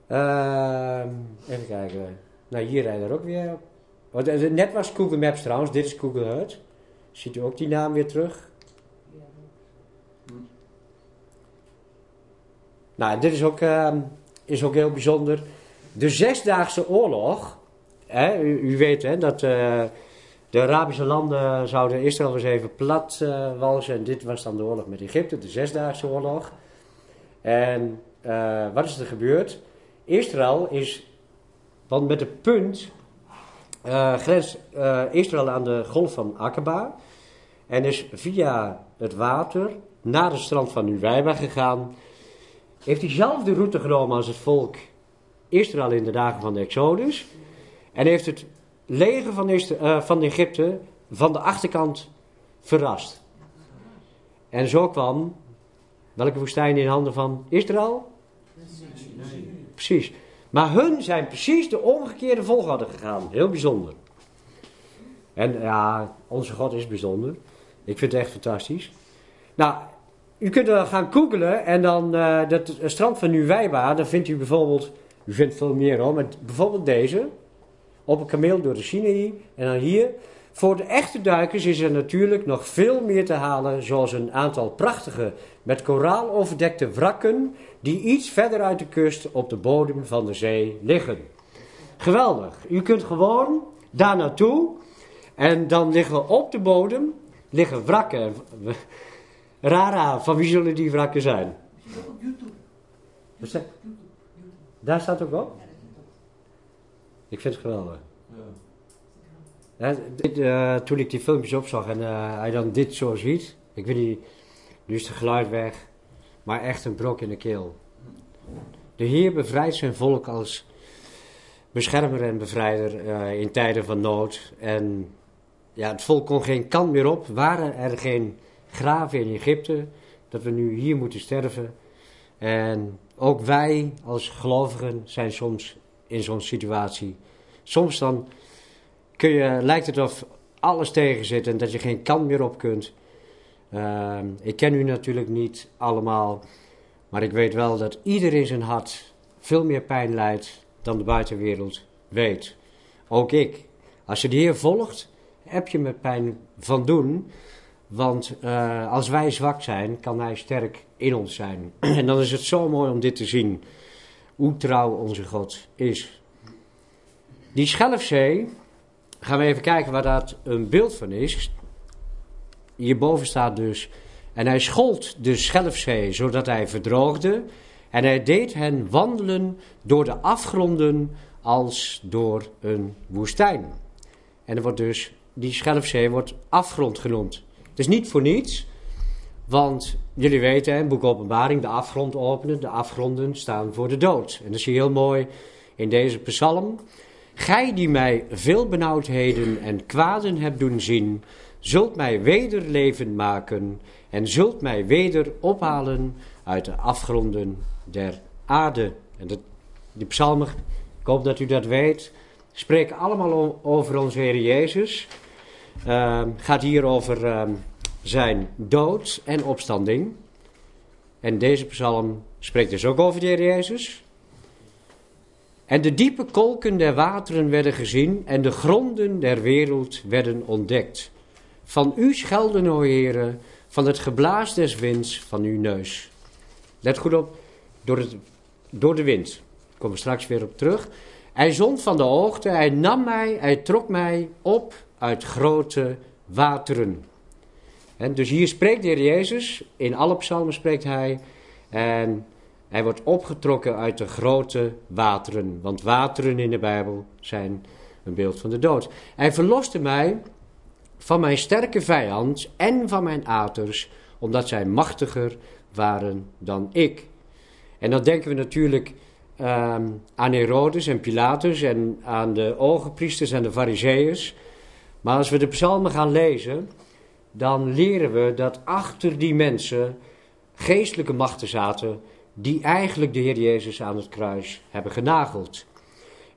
Ehm, even kijken. Nou, hier rijden er ook weer op. Eh, Net was Google Maps trouwens, dit is Google Earth. Ziet u ook die naam weer terug? Nou, dit is ook, ehm, is ook heel bijzonder. De Zesdaagse Oorlog. U, weet hè, dat eh, de Arabische landen zouden Israël eens even plat walsen. En dit was dan de oorlog met Egypte, de Zesdaagse Oorlog. En eh, wat is er gebeurd? Israël is, want met de punt grenst Israël aan de golf van Aqaba. En is via het water naar het strand van Nuwijba gegaan heeft diezelfde route genomen als het volk Israël in de dagen van de Exodus. En heeft het leger van, eh, van Egypte van de achterkant verrast. En zo kwam welke woestijn in handen van Israël? Precies. Maar hun zijn precies de omgekeerde volgorde gegaan. Heel bijzonder. En ja, onze God is bijzonder. Ik vind het echt fantastisch. Nou, u kunt er gaan googlen en dan eh, dat strand van Nuwijba, dan vindt u bijvoorbeeld, u vindt veel meer maar bijvoorbeeld deze, op een kameel door de Sinaï en dan hier. Voor de echte duikers is er natuurlijk nog veel meer te halen, zoals een aantal prachtige, met koraal overdekte wrakken, die iets verder uit de kust op de bodem van de zee liggen. Geweldig. U kunt gewoon daar naartoe en dan liggen op de bodem liggen wrakken. Rara, van wie zullen die wrakken zijn? Op YouTube. Daar staat ook op. Ja, dat is het. Ik vind het geweldig. Ja. Ja, dit, eh, toen ik die filmpjes opzag en eh, hij dan dit zo ziet, ik weet niet, nu is het geluid weg, maar echt een brok in de keel. De Heer bevrijdt zijn volk als beschermer en bevrijder eh, in tijden van nood. En ja, het volk kon geen kant meer op. Waren er geen graven in Egypte, dat we nu hier moeten sterven. En ook wij als gelovigen zijn soms in zo'n situatie. Soms dan kun je, lijkt het of alles tegen zit en dat je geen kant meer op kunt. Ehm, ik ken u natuurlijk niet allemaal, maar ik weet wel dat ieder in zijn hart veel meer pijn lijdt dan de buitenwereld weet. Ook ik. Als je de Heer volgt, heb je met pijn van doen. Want eh, als wij zwak zijn, kan Hij sterk in ons zijn. en dan is het zo mooi om dit te zien. Hoe trouw onze God is. Die Schelfzee, gaan we even kijken waar dat een beeld van is. Hierboven staat dus. En hij schold de Schelfzee, zodat hij verdroogde. En hij deed hen wandelen door de afgronden als door een woestijn. En er wordt dus, die Schelfzee wordt afgrond genoemd. Het is niet voor niets, want jullie weten, hè, boek Openbaring, de afgrond openen, de afgronden staan voor de dood. En dat zie je heel mooi in deze psalm. Gij die mij veel benauwdheden en kwaden hebt doen zien, zult mij weder levend maken en zult mij weder ophalen uit de afgronden der aarde. En dat, die psalmen, ik hoop dat u dat weet, spreken allemaal over onze Heer Jezus. Ehm, gaat hier over ehm, zijn dood en opstanding. En deze psalm spreekt dus ook over de Heer Jezus. En de diepe kolken der wateren werden gezien en de gronden der wereld werden ontdekt. Van u schelden, o heren, van het geblaas des winds van uw neus. Let goed op, door, het, door de wind. Daar komen we straks weer op terug. Hij zond van de hoogte, hij nam mij, hij trok mij op uit grote wateren. En dus hier spreekt de Heer Jezus, in alle psalmen spreekt hij, en hij wordt opgetrokken uit de grote wateren, want wateren in de Bijbel zijn een beeld van de dood. Hij verloste mij van mijn sterke vijand en van mijn aters, omdat zij machtiger waren dan ik. En dan denken we natuurlijk ehm, aan Herodes en Pilatus en aan de ogenpriesters en de fariseeërs. Maar als we de psalmen gaan lezen, dan leren we dat achter die mensen geestelijke machten zaten die eigenlijk de Heer Jezus aan het kruis hebben genageld.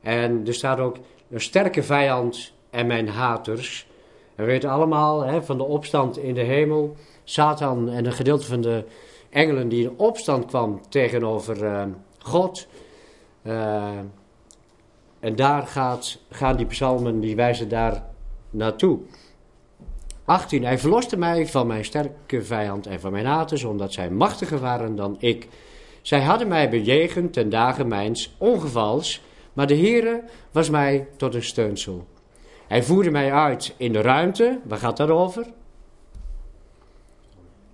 En er staat ook een sterke vijand en mijn haters. En we weten allemaal hè, van de opstand in de hemel, Satan en een gedeelte van de engelen die in opstand kwam tegenover uh, God. Uh, en daar gaat, gaan die psalmen, die wijzen daar naartoe. 18. Hij verloste mij van mijn sterke vijand en van mijn haters, omdat zij machtiger waren dan ik. Zij hadden mij bejegend ten dagen mijns ongevals, maar de Heere was mij tot een steunsel. Hij voerde mij uit in de ruimte. Waar gaat dat over?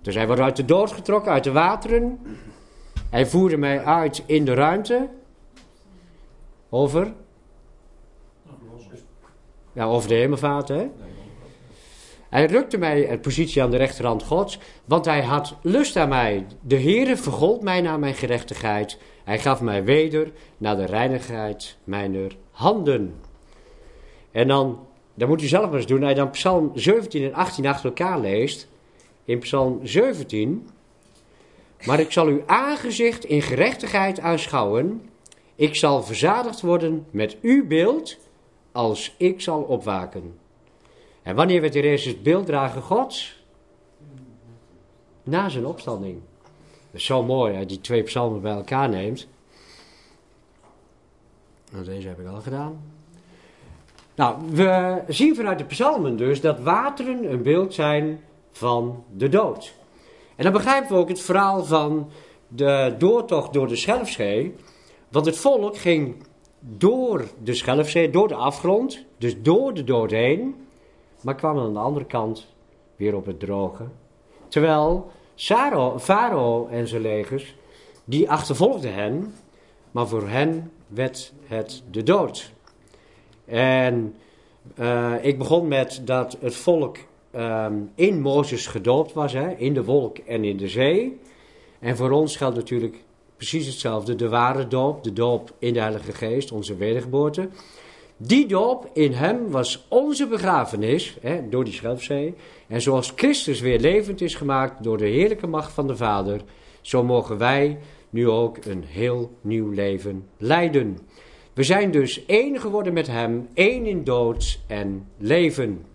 Dus hij wordt uit de dood getrokken, uit de wateren. Hij voerde mij uit in de ruimte. Over? Ja, over de hemelvaart, hè? Hij rukte mij een positie aan de rechterhand Gods, want hij had lust aan mij. De Heere vergold mij naar mijn gerechtigheid. Hij gaf mij weder naar de reinigheid mijner handen. En dan, dan moet u zelf maar eens doen, als je dan Psalm 17 en 18 achter elkaar leest. In Psalm 17. Maar ik zal uw aangezicht in gerechtigheid aanschouwen. Ik zal verzadigd worden met uw beeld als ik zal opwaken. En wanneer werd er het beelddrager Gods? Na zijn opstanding. Dat is zo mooi, als je die twee psalmen bij elkaar neemt. Nou, deze heb ik al gedaan. Nou, we zien vanuit de psalmen dus dat wateren een beeld zijn van de dood. En dan begrijpen we ook het verhaal van de doortocht door de Schelfzee. Want het volk ging door de Schelfzee, door de afgrond, dus door de dood heen maar kwam aan de andere kant weer op het droge. Terwijl Farao en zijn legers, die achtervolgden hen, maar voor hen werd het de dood. En uh, ik begon met dat het volk um, in Mozes gedoopt was, hè, in de wolk en in de zee. En voor ons geldt natuurlijk precies hetzelfde, de ware doop, de doop in de Heilige Geest, onze wedergeboorte. Die doop in hem was onze begrafenis hè, door die schelfzee. En zoals Christus weer levend is gemaakt door de heerlijke macht van de Vader, zo mogen wij nu ook een heel nieuw leven leiden. We zijn dus één geworden met hem, één in dood en leven.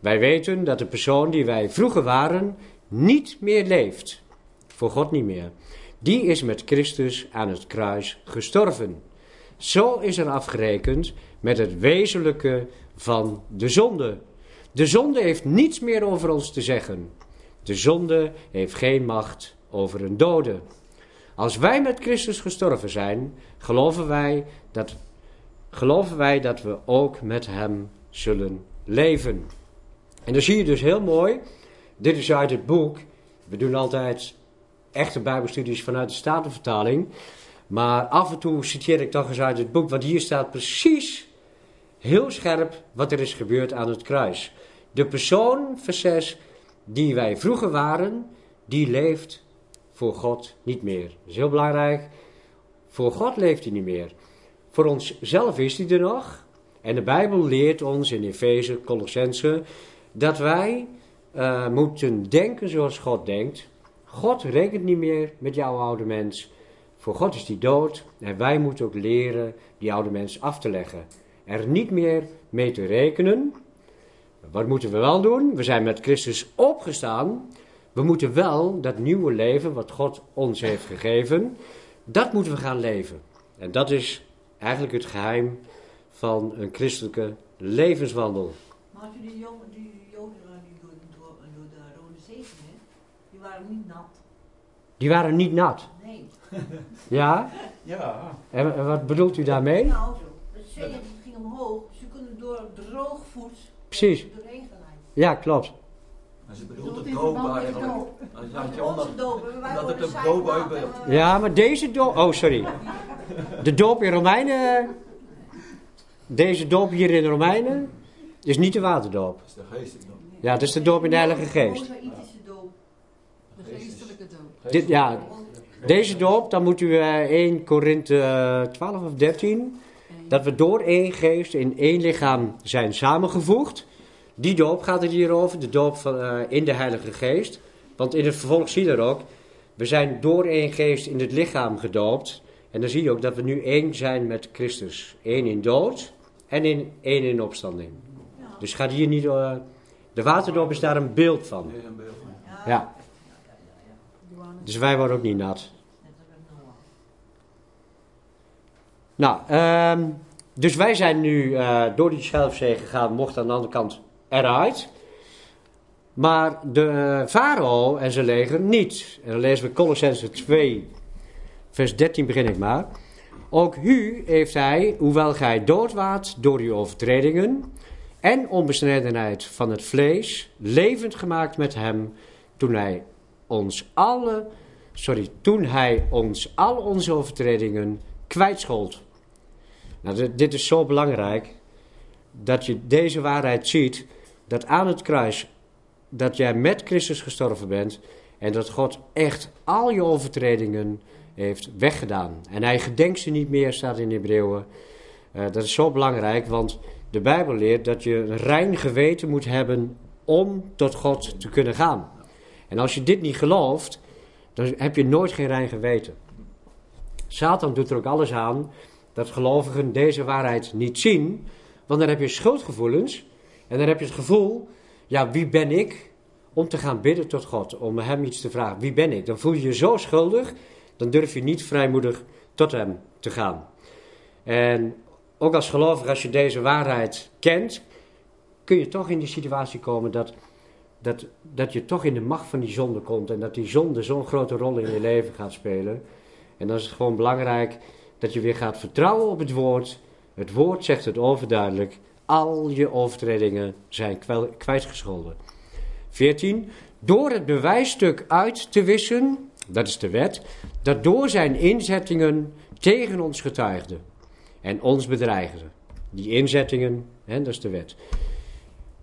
Wij weten dat de persoon die wij vroeger waren niet meer leeft. Voor God niet meer. Die is met Christus aan het kruis gestorven. Zo is er afgerekend met het wezenlijke van de zonde. De zonde heeft niets meer over ons te zeggen. De zonde heeft geen macht over een dode. Als wij met Christus gestorven zijn, geloven wij dat, geloven wij dat we ook met Hem zullen leven. En dan zie je dus heel mooi, dit is uit het boek, we doen altijd echte Bijbelstudies vanuit de Statenvertaling, maar af en toe citeer ik toch eens uit het boek, want hier staat precies heel scherp wat er is gebeurd aan het kruis. De persoon, vers 6, die wij vroeger waren, die leeft voor God niet meer. Dat is heel belangrijk. Voor God leeft hij niet meer. Voor onszelf is hij er nog. En de Bijbel leert ons in Efeze, Colossense, dat wij uh, moeten denken zoals God denkt. God rekent niet meer met jouw oude mens. Voor God is die dood en wij moeten ook leren die oude mens af te leggen er niet meer mee te rekenen. Wat moeten we wel doen? We zijn met Christus opgestaan. We moeten wel dat nieuwe leven wat God ons heeft gegeven, dat moeten we gaan leven. En dat is eigenlijk het geheim van een christelijke levenswandel. Maar die, jongen, die Joden die door, door, door de Rode Zee gingen, die waren niet nat. Die waren niet nat. Nee. Ja? Ja. En, en wat bedoelt u daarmee? Nou, zo. De omhoog, dus kunnen door droog voet Precies. doorheen geleid. Ja, klopt. Maar ze bedoelt het in doop eigenlijk. doop. Onze dat het een doop uitbeeldt. eh, Ja, maar deze doop... Oh, sorry. De doop in Romeinen... Deze doop hier in Romeinen is niet de waterdoop. Dat is de geestelijk doop. Ja, dat is de doop in de Heilige Geest. Mosaïtische doop. De geestelijke. Dit, ja, deze doop, dan moet u eh 1 Korinthe eh, 12 of 13... Dat we door één geest in één lichaam zijn samengevoegd. Die doop gaat het hier over, de doop van, eh, in de Heilige Geest. Want in het vervolg zie je er ook, we zijn door één geest in het lichaam gedoopt. En dan zie je ook dat we nu één zijn met Christus. Eén in dood en in, één in opstanding. Ja. Dus gaat hier niet... eh, de waterdoop is daar een beeld van. Is een beeld van. Ja. Ja, dus wij worden ook niet nat. Net als met Noah. Nou, ehm, dus wij zijn nu eh, door die Schelfzee gegaan, mochten aan de andere kant eruit. Maar de farao en zijn leger niet. En dan lezen we Colossense 2, vers 13 begin ik maar. Ook u heeft hij, hoewel gij dood waart door uw overtredingen en onbesnedenheid van het vlees, levend gemaakt met hem, toen hij ons alle, sorry, toen hij ons al onze overtredingen kwijtschold. Nou, dit, is zo belangrijk dat je deze waarheid ziet, dat aan het kruis, dat jij met Christus gestorven bent en dat God echt al je overtredingen heeft weggedaan. En hij gedenkt ze niet meer, staat in Hebreeën. Eh, dat is zo belangrijk, want de Bijbel leert dat je een rein geweten moet hebben om tot God te kunnen gaan. En als je dit niet gelooft, dan heb je nooit geen rein geweten. Satan doet er ook alles aan dat gelovigen deze waarheid niet zien, want dan heb je schuldgevoelens en dan heb je het gevoel, ja, wie ben ik om te gaan bidden tot God, om hem iets te vragen. Wie ben ik? Dan voel je je zo schuldig, dan durf je niet vrijmoedig tot hem te gaan. En ook als gelovige, als je deze waarheid kent, kun je toch in die situatie komen dat, dat, dat je toch in de macht van die zonde komt en dat die zonde zo'n grote rol in je leven gaat spelen. En dan is het gewoon belangrijk dat je weer gaat vertrouwen op het woord. Het woord zegt het overduidelijk. Al je overtredingen zijn kwijtgescholden. 14. Door het bewijsstuk uit te wissen, dat is de wet, dat door zijn inzettingen tegen ons getuigde en ons bedreigde. Die inzettingen, hè, dat is de wet.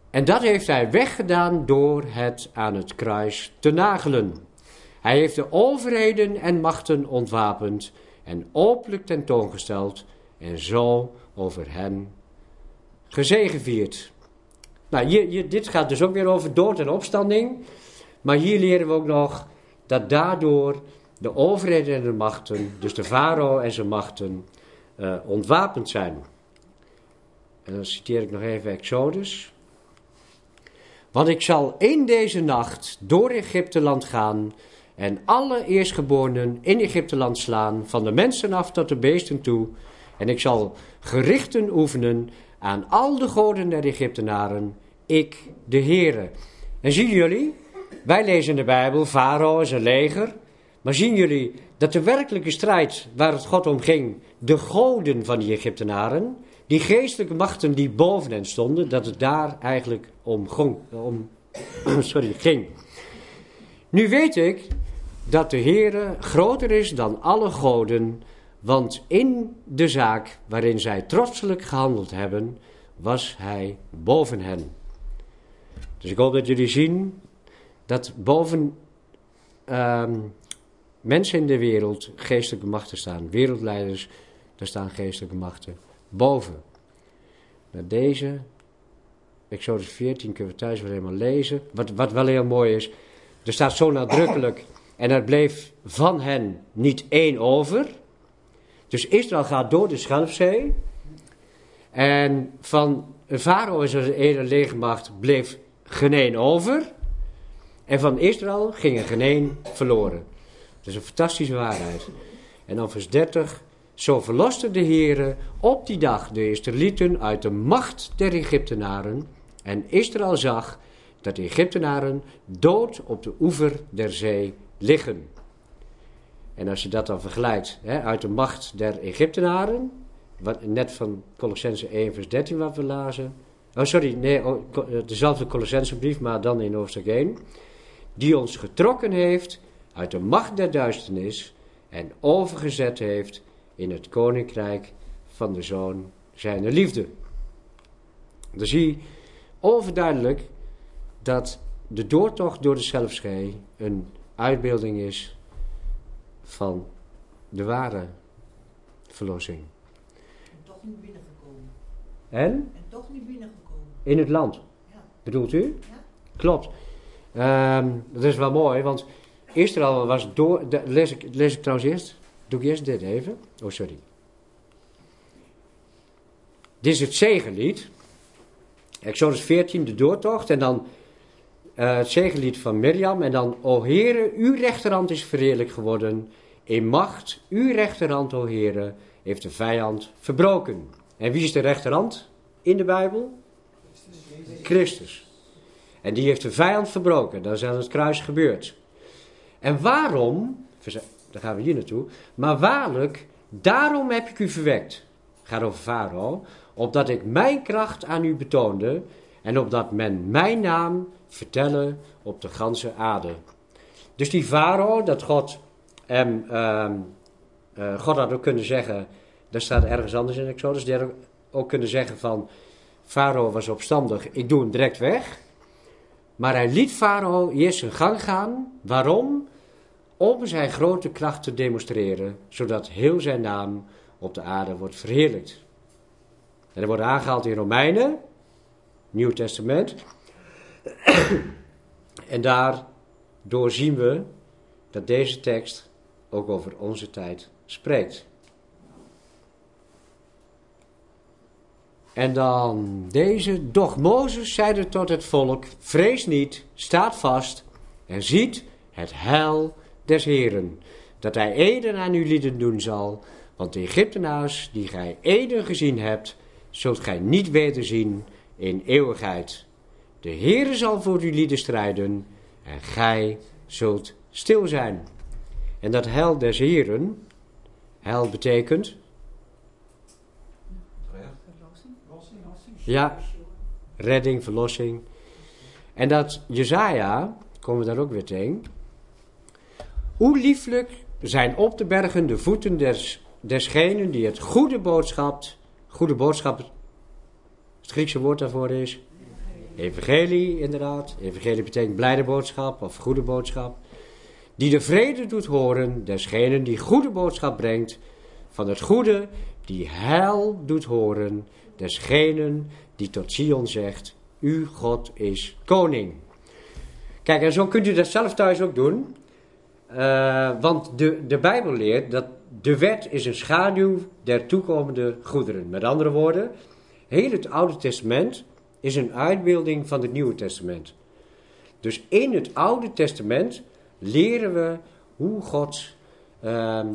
En dat heeft hij weggedaan door het aan het kruis te nagelen. Hij heeft de overheden en machten ontwapend en openlijk tentoongesteld en zo over hen gezegevierd. Nou, hier, dit gaat dus ook weer over dood en opstanding. Maar hier leren we ook nog dat daardoor de overheden en de machten, dus de farao en zijn machten, eh, ontwapend zijn. En dan citeer ik nog even Exodus. Want ik zal in deze nacht door Egypteland gaan en alle eerstgeborenen in Egypteland slaan, van de mensen af tot de beesten toe. En ik zal gerichten oefenen aan al de goden der Egyptenaren, ik de Heere. En zien jullie, wij lezen in de Bijbel, Farao en zijn leger, maar zien jullie dat de werkelijke strijd waar het God om ging, de goden van die Egyptenaren, die geestelijke machten die boven hen stonden, dat het daar eigenlijk om, om sorry, ging. Nu weet ik dat de Heere groter is dan alle goden, want in de zaak waarin zij trotselijk gehandeld hebben, was hij boven hen. Dus ik hoop dat jullie zien dat boven ehm, mensen in de wereld geestelijke machten staan. Wereldleiders, daar staan geestelijke machten boven. Nou, deze, Exodus 14, kunnen we thuis wel helemaal lezen. Wat, wat wel heel mooi is, er staat zo nadrukkelijk, en er bleef van hen niet één over. Dus Israël gaat door de Schelfzee. En van Farao en zijn hele legermacht bleef geen over. En van Israël ging er geen verloren. Dat is een fantastische waarheid. En dan vers 30 Zo verloste de Heere op die dag de Israëlieten uit de macht der Egyptenaren. En Israël zag dat de Egyptenaren dood op de oever der zee liggen. En als je dat dan vergelijkt hè, uit de macht der Egyptenaren, wat, net van Colossense 1 vers 13 wat we lazen. Oh sorry, nee, oh, eh, dezelfde Colossensebrief, maar dan in hoofdstuk 1. Die ons getrokken heeft uit de macht der duisternis en overgezet heeft in het koninkrijk van de Zoon zijner liefde. Dan zie je overduidelijk dat de doortocht door de zelfschee een uitbeelding is van de ware verlossing. En toch niet binnengekomen. En En toch niet binnengekomen. in het land, Ja. bedoelt u? Ja. Klopt. Ehm, dat is wel mooi, want Israël was door. de- lees, ik, lees ik trouwens eerst? Doe ik eerst dit even? Oh, sorry. Dit is het zegenlied. Exodus 14, de doortocht. En dan eh, het zegenlied van Mirjam. En dan, O Heere, uw rechterhand is verheerlijk geworden. In macht, uw rechterhand, o Heere, heeft de vijand verbroken. En wie is de rechterhand in de Bijbel? Christus. En die heeft de vijand verbroken. Dat is aan het kruis gebeurd. En waarom, daar gaan we hier naartoe, maar waarlijk, daarom heb ik u verwekt. Gaat over Farao, opdat ik mijn kracht aan u betoonde en opdat men mijn naam vertellen op de ganse aarde. Dus die Farao, dat God hem, ehm, eh, God had ook kunnen zeggen, dat staat ergens anders in Exodus, die had ook- kunnen zeggen van, Farao was opstandig, ik doe hem direct weg. Maar hij liet Farao eerst zijn gang gaan. Waarom? Om zijn grote kracht te demonstreren, zodat heel zijn naam op de aarde wordt verheerlijkt. En dat wordt aangehaald in Romeinen, Nieuw Testament. en daardoor zien we dat deze tekst ook over onze tijd spreekt. En dan deze. Doch Mozes zeide tot het volk: Vrees niet, staat vast en ziet het heil des Heren, dat hij eden aan uw lieden doen zal. Want de Egyptenaars die gij eden gezien hebt, zult gij niet wederzien in eeuwigheid. De Heere zal voor uw strijden en gij zult stil zijn. En dat heil des Heren, heil betekent, ja, redding, verlossing. En dat Jezaja, komen we daar ook weer tegen. Hoe lieflijk zijn op de bergen de voeten des, desgenen die het goede boodschap, goede boodschap, het Griekse woord daarvoor is, evangelie inderdaad, evangelie betekent blijde boodschap of goede boodschap, die de vrede doet horen, desgenen die goede boodschap brengt, van het goede, die heil doet horen, desgenen die tot Sion zegt, uw God is koning. Kijk, en zo kunt u dat zelf thuis ook doen. Eh, want de, de Bijbel leert dat de wet is een schaduw der toekomende goederen. Met andere woorden, heel het Oude Testament is een uitbeelding van het Nieuwe Testament. Dus in het Oude Testament leren we hoe Gods, ehm,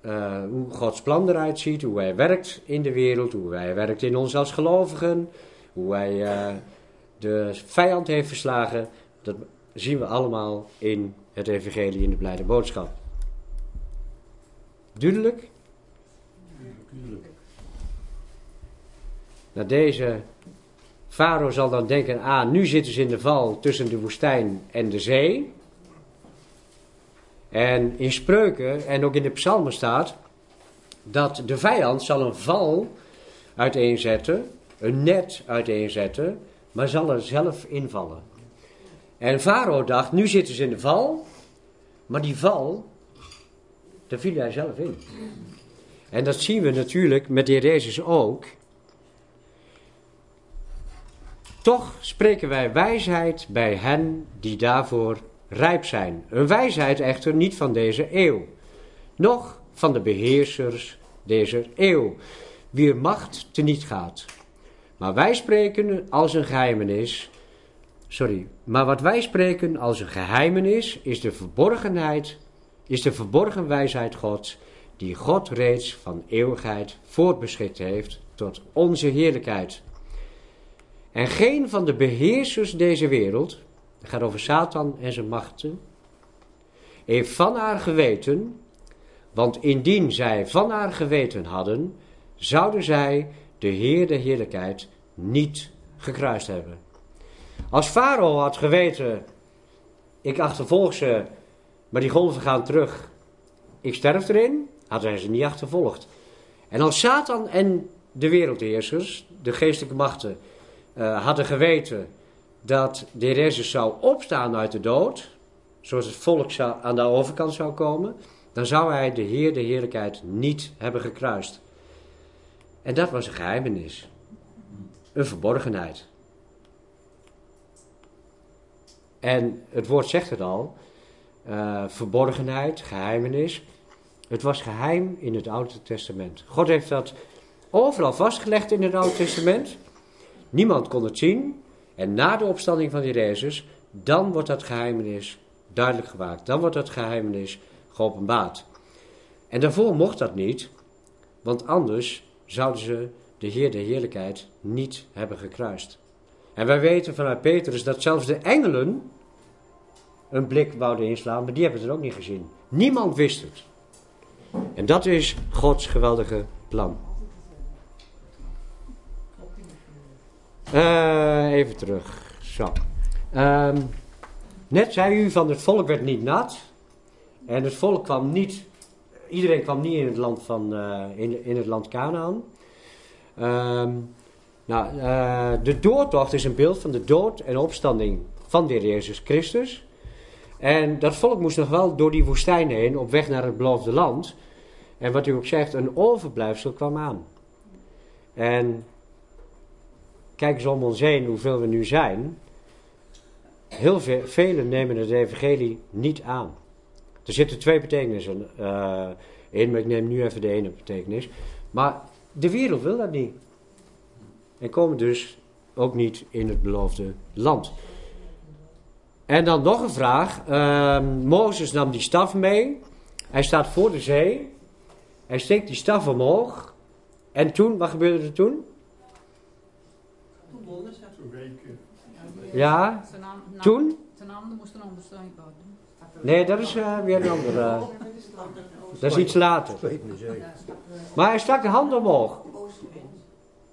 eh, hoe Gods plan eruit ziet, hoe Hij werkt in de wereld, hoe Hij werkt in ons als gelovigen, hoe Hij eh, de vijand heeft verslagen. Dat zien we allemaal in het Evangelie, in de blijde boodschap. Duidelijk? Nou, deze Farao zal dan denken: ah, nu zitten ze in de val tussen de woestijn en de zee. En in spreuken en ook in de psalmen staat dat de vijand zal een val uiteenzetten, een net uiteenzetten, maar zal er zelf invallen. En Farao dacht, nu zitten ze in de val, maar die val, daar viel hij zelf in. En dat zien we natuurlijk met Jezus ook. Toch spreken wij wijsheid bij hen die daarvoor rijp zijn. Een wijsheid echter niet van deze eeuw, noch van de beheersers deze eeuw, wier macht teniet gaat. Maar wij spreken als een geheimenis, sorry, maar wat wij spreken als een geheimenis is de verborgenheid, is de verborgen wijsheid Gods, die God reeds van eeuwigheid voortbeschikt heeft tot onze heerlijkheid. En geen van de beheersers deze wereld, het gaat over Satan en zijn machten, heeft van haar geweten, want indien zij van haar geweten hadden, zouden zij de Heer de heerlijkheid niet gekruist hebben. Als Farao had geweten, ik achtervolg ze, maar die golven gaan terug, ik sterf erin, had hij ze niet achtervolgd. En als Satan en de wereldheersers, de geestelijke machten, uh, hadden geweten dat de Heer Jezus zou opstaan uit de dood, zoals het volk aan de overkant zou komen, dan zou hij de Heer de heerlijkheid niet hebben gekruist. En dat was een geheimenis. Een verborgenheid. En het woord zegt het al. Uh, verborgenheid, geheimenis. Het was geheim in het Oude Testament. God heeft dat overal vastgelegd in het Oude Testament. Niemand kon het zien. En na de opstanding van die Jezus, dan wordt dat geheimenis duidelijk gemaakt. Dan wordt dat geheimenis geopenbaard. En daarvoor mocht dat niet, want anders zouden ze de Heer de Heerlijkheid niet hebben gekruist. En wij weten vanuit Petrus dat zelfs de engelen een blik wouden inslaan, maar die hebben het ook niet gezien. Niemand wist het. En dat is Gods geweldige plan. Uh, even terug. Zo. Um, net zei u van het volk werd niet nat. En het volk kwam niet. Iedereen kwam niet in het land van uh, in, in het land Canaan. Um, nou, uh, de doortocht is een beeld van de dood en opstanding van de Heer Jezus Christus. En dat volk moest nog wel door die woestijn heen op weg naar het beloofde land. En wat u ook zegt, een overblijfsel kwam aan. En kijk eens om ons heen hoeveel we nu zijn. Heel veel, velen nemen het evangelie niet aan. Er zitten twee betekenissen uh, in, maar ik neem nu even de ene betekenis. Maar de wereld wil dat niet. En komen dus ook niet in het beloofde land. En dan nog een vraag. Uh, Mozes nam die staf mee. Hij staat voor de zee. Hij steekt die staf omhoog. En toen, wat gebeurde er toen? Toen. Ja, toen? Ten andere moest een ondersteuning. Nee, dat is uh, weer een andere. dat is iets later. Maar hij stak de hand omhoog.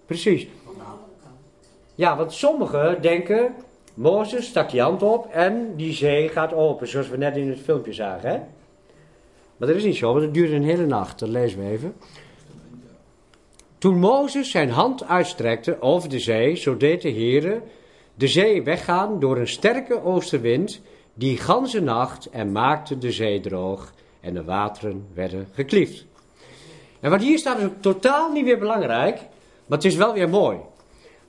Precies. Ja, want sommigen denken, Mozes stak die hand op en die zee gaat open, zoals we net in het filmpje zagen. Hè? Maar dat is niet zo, want het duurde een hele nacht. Dat lezen we even. Toen Mozes zijn hand uitstrekte over de zee, zo deed de Heere de zee weggaan door een sterke oostenwind, die ganse nacht en maakte de zee droog en de wateren werden gekliefd. En wat hier staat is totaal niet weer belangrijk, maar het is wel weer mooi.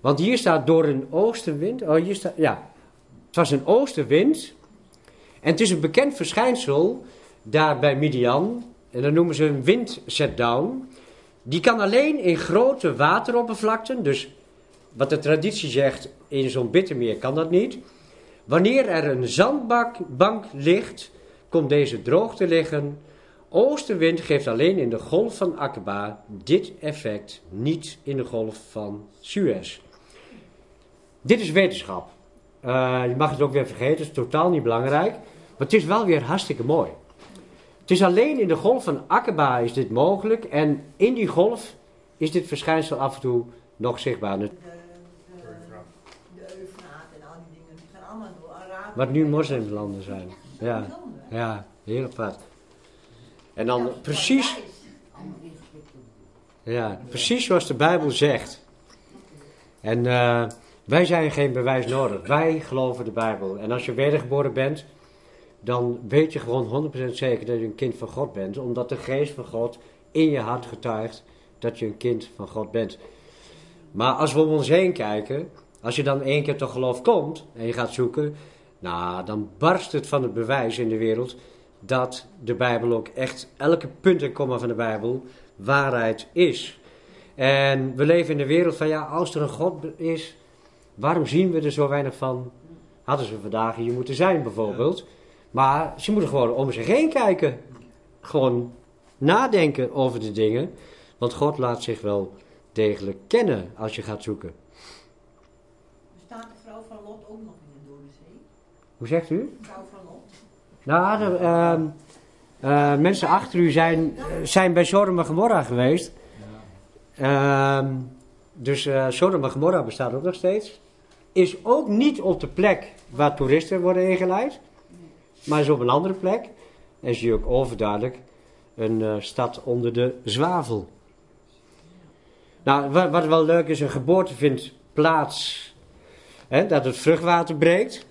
Want hier staat door een oostenwind, oh hier staat, ja, het was een oostenwind. En het is een bekend verschijnsel daar bij Midian, en dan noemen ze een wind down. Die kan alleen in grote wateroppervlakten, dus wat de traditie zegt, in zo'n bittermeer kan dat niet. Wanneer er een zandbank ligt, komt deze droog te liggen. Oostenwind geeft alleen in de golf van Akaba dit effect, niet in de golf van Suez. Dit is wetenschap. Uh, je mag het ook weer vergeten, het is totaal niet belangrijk. Maar het is wel weer hartstikke mooi. Het is alleen in de golf van Akaba is dit mogelijk. En in die golf is dit verschijnsel af en toe nog zichtbaar. De, de, de Eufraat en al die dingen, die gaan allemaal door Arabië. Wat nu moslimlanden zijn. Ja, ja heel apart. En dan precies... Ja, precies zoals de Bijbel zegt. En uh, wij zijn geen bewijs nodig. Wij geloven de Bijbel. En als je wedergeboren bent, dan weet je gewoon 100% zeker dat je een kind van God bent. Omdat de geest van God in je hart getuigt dat je een kind van God bent. Maar als we om ons heen kijken, als je dan één keer tot geloof komt en je gaat zoeken, nou, dan barst het van het bewijs in de wereld dat de Bijbel ook echt elke punt en komma van de Bijbel waarheid is. En we leven in de wereld van ja, als er een God is, waarom zien we er zo weinig van? Hadden ze vandaag hier moeten zijn bijvoorbeeld. Maar ze moeten gewoon om zich heen kijken. Gewoon nadenken over de dingen, want God laat zich wel degelijk kennen als je gaat zoeken. Bestaat de vrouw van Lot ook nog in de Dode Zee? Hoe zegt u? Vrouw van Lot? Nou, de, ehm, eh, mensen achter u zijn, zijn bij Sodom en Gomorra geweest. Ehm, dus eh Sodom en Gomorra bestaat ook nog steeds. Is ook niet op de plek waar toeristen worden ingeleid. Maar is op een andere plek. En zie je ook overduidelijk een eh, stad onder de zwavel. Nou, wat, wat wel leuk is, een geboorte vindt plaats hè, dat het vruchtwater breekt.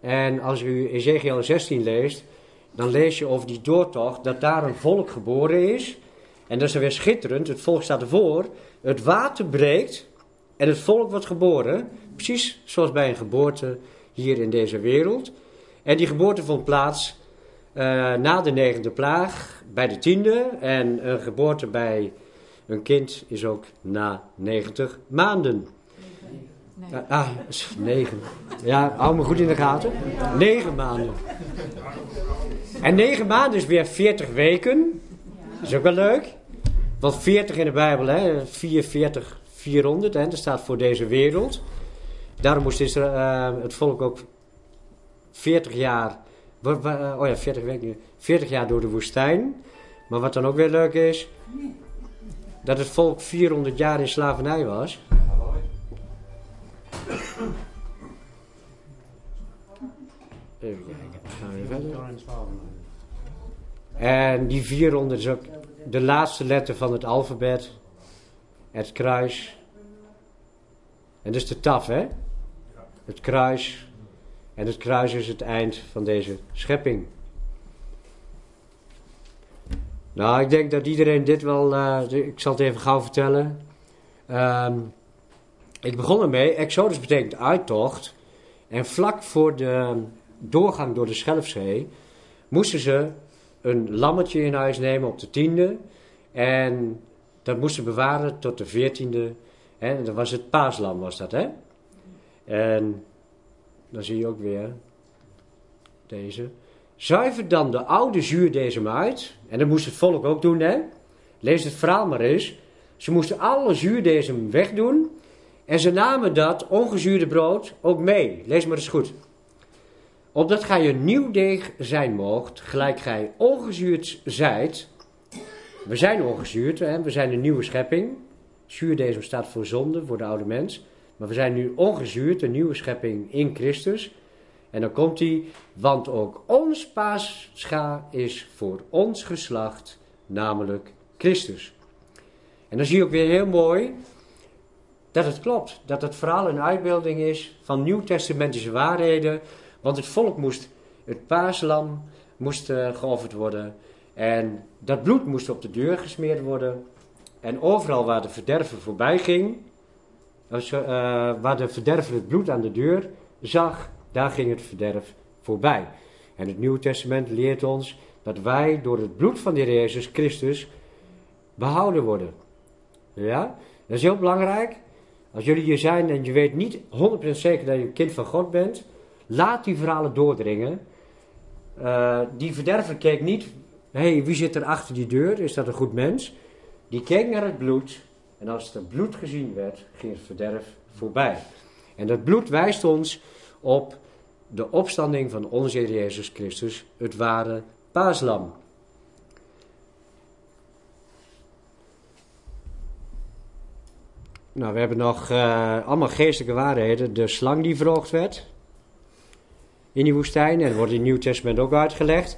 En als u Ezekiel 16 leest, dan lees je over die doortocht dat daar een volk geboren is. En dat is weer schitterend. Het volk staat ervoor. Het water breekt en het volk wordt geboren. Precies zoals bij een geboorte hier in deze wereld. En die geboorte vond plaats eh, na de negende plaag, bij de tiende. En een geboorte bij een kind is ook na 90 maanden. Nee. Ah, ah, negen. Ja, hou me goed in de gaten. Negen maanden. En negen maanden is weer 40 weken. Dat is ook wel leuk. Want 40 in de Bijbel, hè, 44, 400, hè, dat staat voor deze wereld. Daarom moest Israël, eh, het volk ook 40 jaar, eh, oh ja, 40 weken, nu. 40 jaar door de woestijn. Maar wat dan ook weer leuk is, dat het volk 400 jaar in slavernij was. En die 400 is ook de laatste letter van het alfabet. Het kruis. En dus de taf, hè? Het kruis. En het kruis is het eind van deze schepping. Nou, ik denk dat iedereen dit wel. eh, ik zal het even gauw vertellen. Ehm, ik begon ermee. Exodus betekent uittocht. En vlak voor de doorgang door de Schelfzee moesten ze een lammetje in huis nemen op de tiende. En dat moesten bewaren tot de veertiende. En dat was het paaslam, was dat, hè? En dan zie je ook weer deze. Zuiver dan de oude zuurdesem uit. En dat moest het volk ook doen, hè? Lees het verhaal maar eens. Ze moesten alle zuurdesem wegdoen. En ze namen dat ongezuurde brood ook mee. Lees maar eens goed. Opdat gij een nieuw deeg zijn moogt, gelijk gij ongezuurd zijt. We zijn ongezuurd, hè? we zijn een nieuwe schepping. Zuurdesem staat voor zonde, voor de oude mens. Maar we zijn nu ongezuurd, een nieuwe schepping in Christus. En dan komt hij, want ook ons paascha is voor ons geslacht, namelijk Christus. En dan zie je ook weer heel mooi dat het klopt. Dat het verhaal een uitbeelding is van nieuwtestamentische waarheden. Want het volk moest, het paaslam moest eh, geofferd worden. En dat bloed moest op de deur gesmeerd worden. En overal waar de verderver voorbij ging, als, eh, waar de verderver het bloed aan de deur zag, daar ging het verderf voorbij. En het Nieuwe Testament leert ons dat wij door het bloed van de Jezus Christus behouden worden. Ja, dat is heel belangrijk. Als jullie hier zijn en je weet niet 100% zeker dat je een kind van God bent, laat die verhalen doordringen. Eh, die verderver keek niet, hé, hey, wie zit er achter die deur? Is dat een goed mens? Die keek naar het bloed en als het bloed gezien werd, ging het verderf voorbij. En dat bloed wijst ons op de opstanding van onze Heer Jezus Christus, het ware paaslam. Nou, we hebben nog eh, allemaal geestelijke waarheden. De slang die verhoogd werd in die woestijn. En wordt in het Nieuw Testament ook uitgelegd.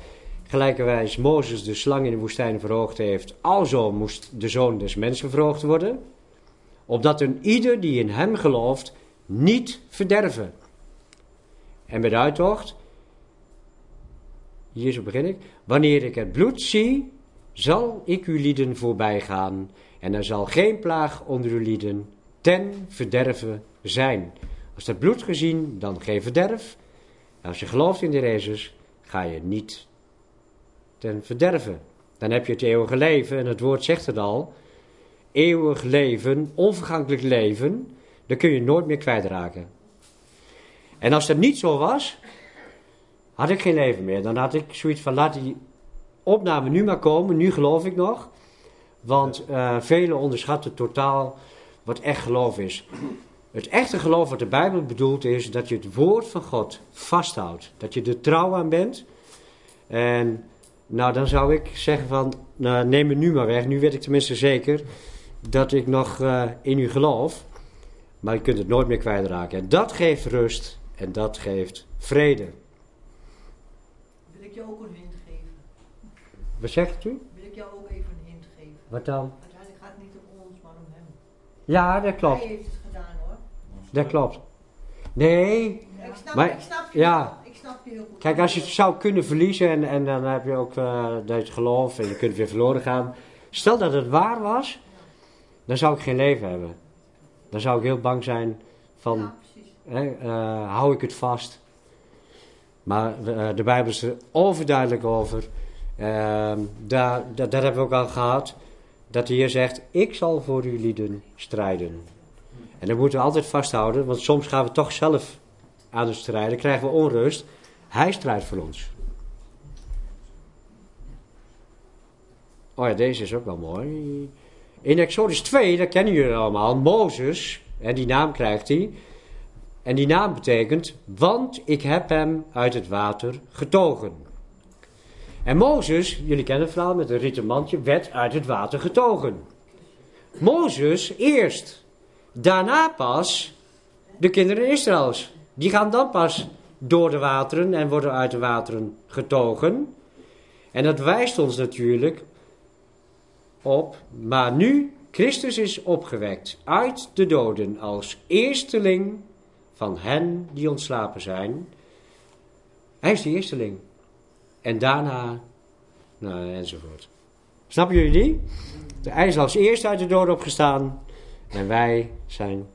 Gelijkerwijs Mozes de slang in de woestijn verhoogd heeft. Alzo moest de zoon des mensen verhoogd worden. Opdat een ieder die in hem gelooft niet verderven. En bij de uittocht, hier zo begin ik. Wanneer ik het bloed zie, zal ik uw lieden voorbij gaan. En er zal geen plaag onder uw lieden ten verderven zijn. Als dat bloed gezien, dan geen verderf. Als je gelooft in de Jezus, ga je niet ten verderven. Dan heb je het eeuwige leven, en het woord zegt het al. Eeuwig leven, onvergankelijk leven, dat kun je nooit meer kwijtraken. En als dat niet zo was, had ik geen leven meer. Dan had ik zoiets van, laat die opname nu maar komen, nu geloof ik nog. Want eh, velen onderschatten totaal wat echt geloof is. Het echte geloof wat de Bijbel bedoelt is dat je het woord van God vasthoudt. Dat je er trouw aan bent. En nou, dan zou ik zeggen van, nou, neem me nu maar weg. Nu weet ik tenminste zeker dat ik nog eh, in u geloof. Maar je kunt het nooit meer kwijtraken. En dat geeft rust en dat geeft vrede. Wil ik je ook een hint geven? Wat zegt u? Wil ik jou ook even een hint geven? Wat dan? Uiteindelijk gaat het niet om ons, maar om hem. Ja, dat klopt. Hij heeft het gedaan hoor. Dat klopt. Nee, Ik snap, Maar- ik snap je ja. Snap je heel goed. kijk, als je het zou kunnen verliezen en, en dan heb je ook eh, dat je geloof en je kunt weer verloren gaan. Stel dat het waar was, dan zou ik geen leven hebben. Dan zou ik heel bang zijn van, Ja, hè, eh, hou ik het vast. Maar eh, de Bijbel is er overduidelijk over. Ehm, daar, daar, daar hebben we ook al gehad. Dat de Heer zegt, ik zal voor lieden strijden. En dat moeten we altijd vasthouden, want soms gaan we toch zelf aan het strijden, krijgen we onrust. Hij strijdt voor ons. Oh ja, deze is ook wel mooi. In Exodus 2, dat kennen jullie allemaal, Mozes, en die naam krijgt hij. En die naam betekent, want ik heb hem uit het water getogen. En Mozes, jullie kennen het verhaal met een rieten mandje, werd uit het water getogen. Mozes eerst. Daarna pas de kinderen Israëls. Die gaan dan pas door de wateren en worden uit de wateren getogen. En dat wijst ons natuurlijk op, maar nu Christus is opgewekt uit de doden als eersteling van hen die ontslapen zijn. Hij is de eersteling. En daarna, nou, enzovoort. Snappen jullie die? Hij is als eerste uit de doden opgestaan en wij zijn.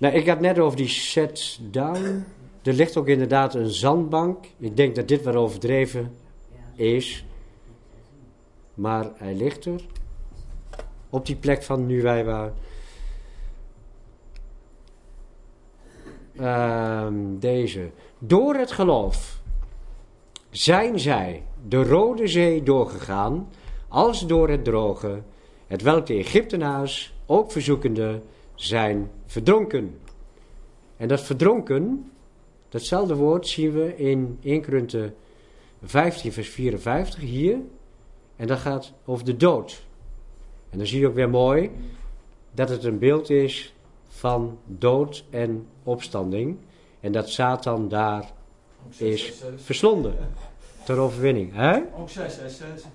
Nou, ik had net over die set down. Er ligt ook inderdaad een zandbank. Ik denk dat dit wat overdreven is. Maar hij ligt er. Op die plek van nu wij waren. Ehm, deze. Door het geloof zijn zij de Rode Zee doorgegaan, als door het droge, het welk de Egyptenaars, ook verzoekende, zijn verdronken. En dat verdronken, datzelfde woord zien we in 1 Korinthe 15 vers 54 hier. En dat gaat over de dood. En dan zie je ook weer mooi dat het een beeld is van dood en opstanding. En dat Satan daar is 666. verslonden. Ter overwinning. Hè? Ook 666.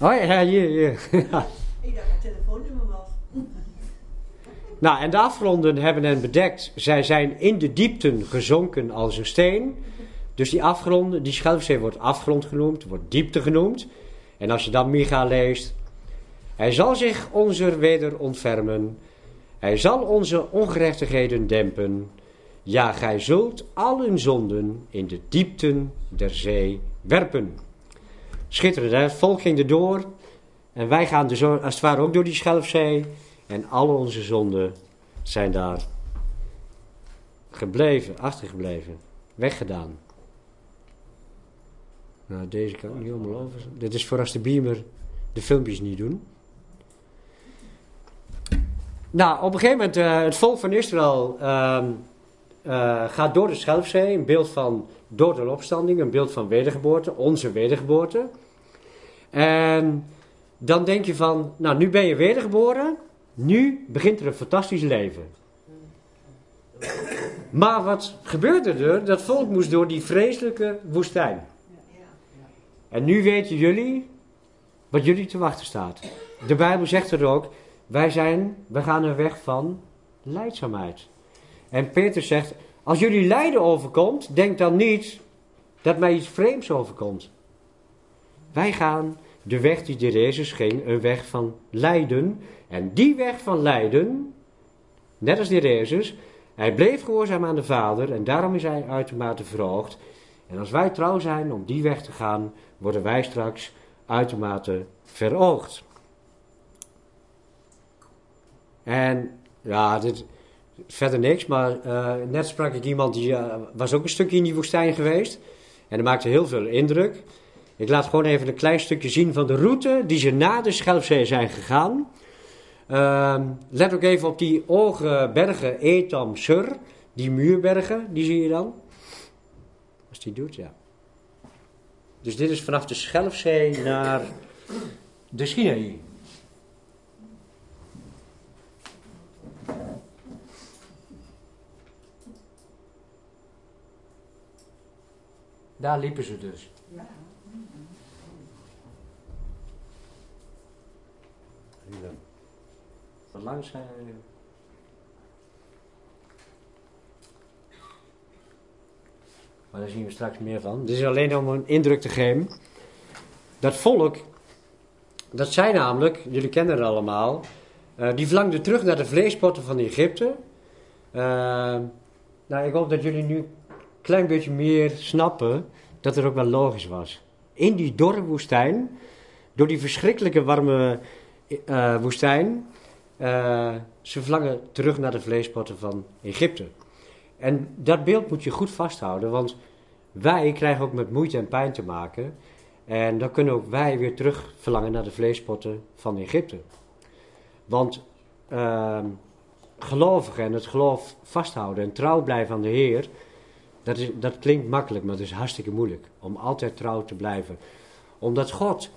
Oh ja, hier, hier. Ik dacht dat het telefoonnummer was. Nou, en de afgronden hebben hen bedekt. Zij zijn in de diepten gezonken als een steen. Dus die afgronden, die Schelfzee wordt afgrond genoemd, wordt diepte genoemd. En als je dan Micha leest, hij zal zich onze weder ontfermen. Hij zal onze ongerechtigheden dempen. Ja, gij zult al uw zonden in de diepten der zee werpen. Schitterend, hè? Het volk ging erdoor. En wij gaan dus als het ware ook door die Schelfzee. En al onze zonden zijn daar gebleven, achtergebleven, weggedaan. Nou, deze kan ik niet helemaal over. Dit is voor als de beamer de filmpjes niet doen. Nou, op een gegeven moment, eh, het volk van Israël ehm, eh, gaat door de Schelfzee. Een beeld van door de opstanding, een beeld van wedergeboorte, onze wedergeboorte. En dan denk je van, nou nu ben je wedergeboren, nu begint er een fantastisch leven. Maar wat gebeurde er? Dat volk moest door die vreselijke woestijn. En nu weten jullie wat jullie te wachten staat. De Bijbel zegt er ook, wij, zijn, wij gaan een weg van leidzaamheid. En Peter zegt, als jullie lijden overkomt, denk dan niet dat mij iets vreemds overkomt. Wij gaan de weg die de Jezus ging, een weg van lijden. En die weg van lijden, net als de Jezus, hij bleef gehoorzaam aan de Vader en daarom is hij uitermate verhoogd. En als wij trouw zijn om die weg te gaan, worden wij straks uitermate verhoogd. En ja, dit verder niks, maar eh, net sprak ik iemand die eh, was ook een stukje in die woestijn geweest. En dat maakte heel veel indruk. Ik laat gewoon even een klein stukje zien van de route die ze na de Schelpzee zijn gegaan. Ehm, let ook even op die ogen bergen, Etam, Sur. Die muurbergen, die zie je dan. Als die doet, ja. Dus dit is vanaf de Schelpzee naar de Sinaï. Daar liepen ze dus. Wat lang zijn Maar daar zien we straks meer van. Dit is alleen om een indruk te geven. Dat volk, dat zijn namelijk, jullie kennen het allemaal, eh, die verlangden terug naar de vleespotten van Egypte. Uh, nou, ik hoop dat jullie nu een klein beetje meer snappen dat het ook wel logisch was. In die dorre woestijn, door die verschrikkelijke warme uh, woestijn, uh, ze verlangen terug naar de vleespotten van Egypte. En dat beeld moet je goed vasthouden, want wij krijgen ook met moeite en pijn te maken. En dan kunnen ook wij weer terug verlangen naar de vleespotten van Egypte. Want uh, gelovigen en het geloof vasthouden en trouw blijven aan de Heer, dat, is, dat klinkt makkelijk, maar het is hartstikke moeilijk om altijd trouw te blijven. Omdat God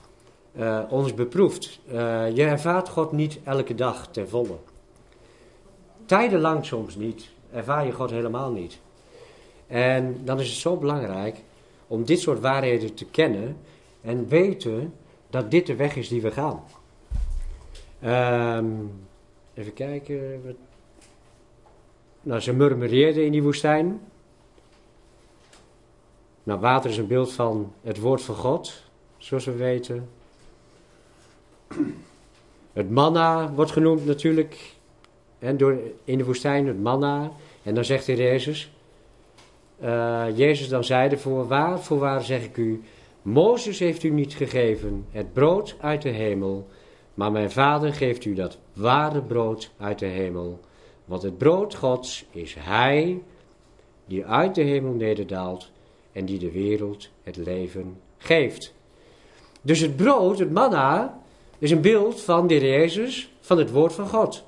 uh, ons beproeft. Uh, je ervaart God niet elke dag ten volle. Tijdenlang soms niet, ervaar je God helemaal niet. En dan is het zo belangrijk om dit soort waarheden te kennen en weten dat dit de weg is die we gaan. Um, even kijken. Nou, ze murmureerden in die woestijn. Nou, water is een beeld van het woord van God, zoals we weten. Het manna wordt genoemd natuurlijk en door, in de woestijn, het manna. En dan zegt hij Jezus, uh, Jezus dan zeide, voorwaar, voorwaar zeg ik u, Mozes heeft u niet gegeven het brood uit de hemel, maar mijn vader geeft u dat ware brood uit de hemel. Want het brood Gods is Hij die uit de hemel nederdaalt en die de wereld het leven geeft. Dus het brood, het manna, is een beeld van de Jezus, van het woord van God.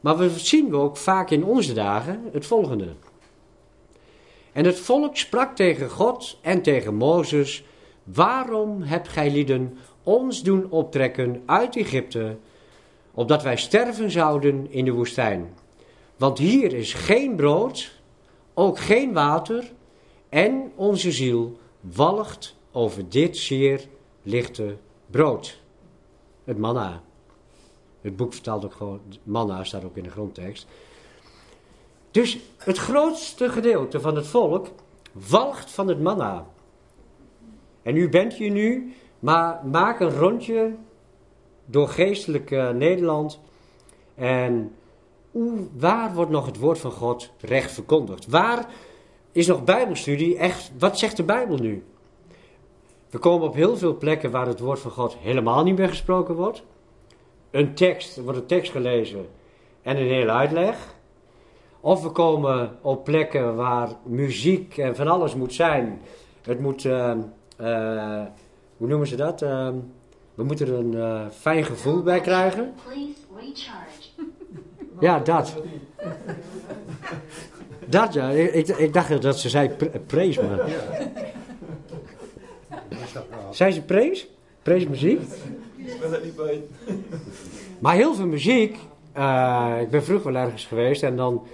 Maar we zien ook vaak in onze dagen het volgende. En het volk sprak tegen God en tegen Mozes: Waarom hebt gij lieden ons doen optrekken uit Egypte, opdat wij sterven zouden in de woestijn? Want hier is geen brood, ook geen water, en onze ziel walgt over dit zeer lichte brood. Het manna. Het boek vertaalt ook gewoon, manna staat ook in de grondtekst. Dus het grootste gedeelte van het volk walgt van het manna. En u bent hier nu, maar maak een rondje door geestelijk Nederland. En waar wordt nog het woord van God recht verkondigd? Waar is nog Bijbelstudie echt? Wat zegt de Bijbel nu? We komen op heel veel plekken waar het woord van God helemaal niet meer gesproken wordt. Een tekst, er wordt een tekst gelezen en een hele uitleg. Of we komen op plekken waar muziek en van alles moet zijn. Het moet, uh, uh, hoe noemen ze dat? Uh, we moeten er een uh, fijn gevoel bij krijgen. Ja, dat. Dat ja, ik, ik dacht dat ze zei prees, maar. Zijn ze prees? Muziek? Ik ben er niet bij. Maar heel veel muziek. Uh, ik ben vroeger wel ergens geweest en dan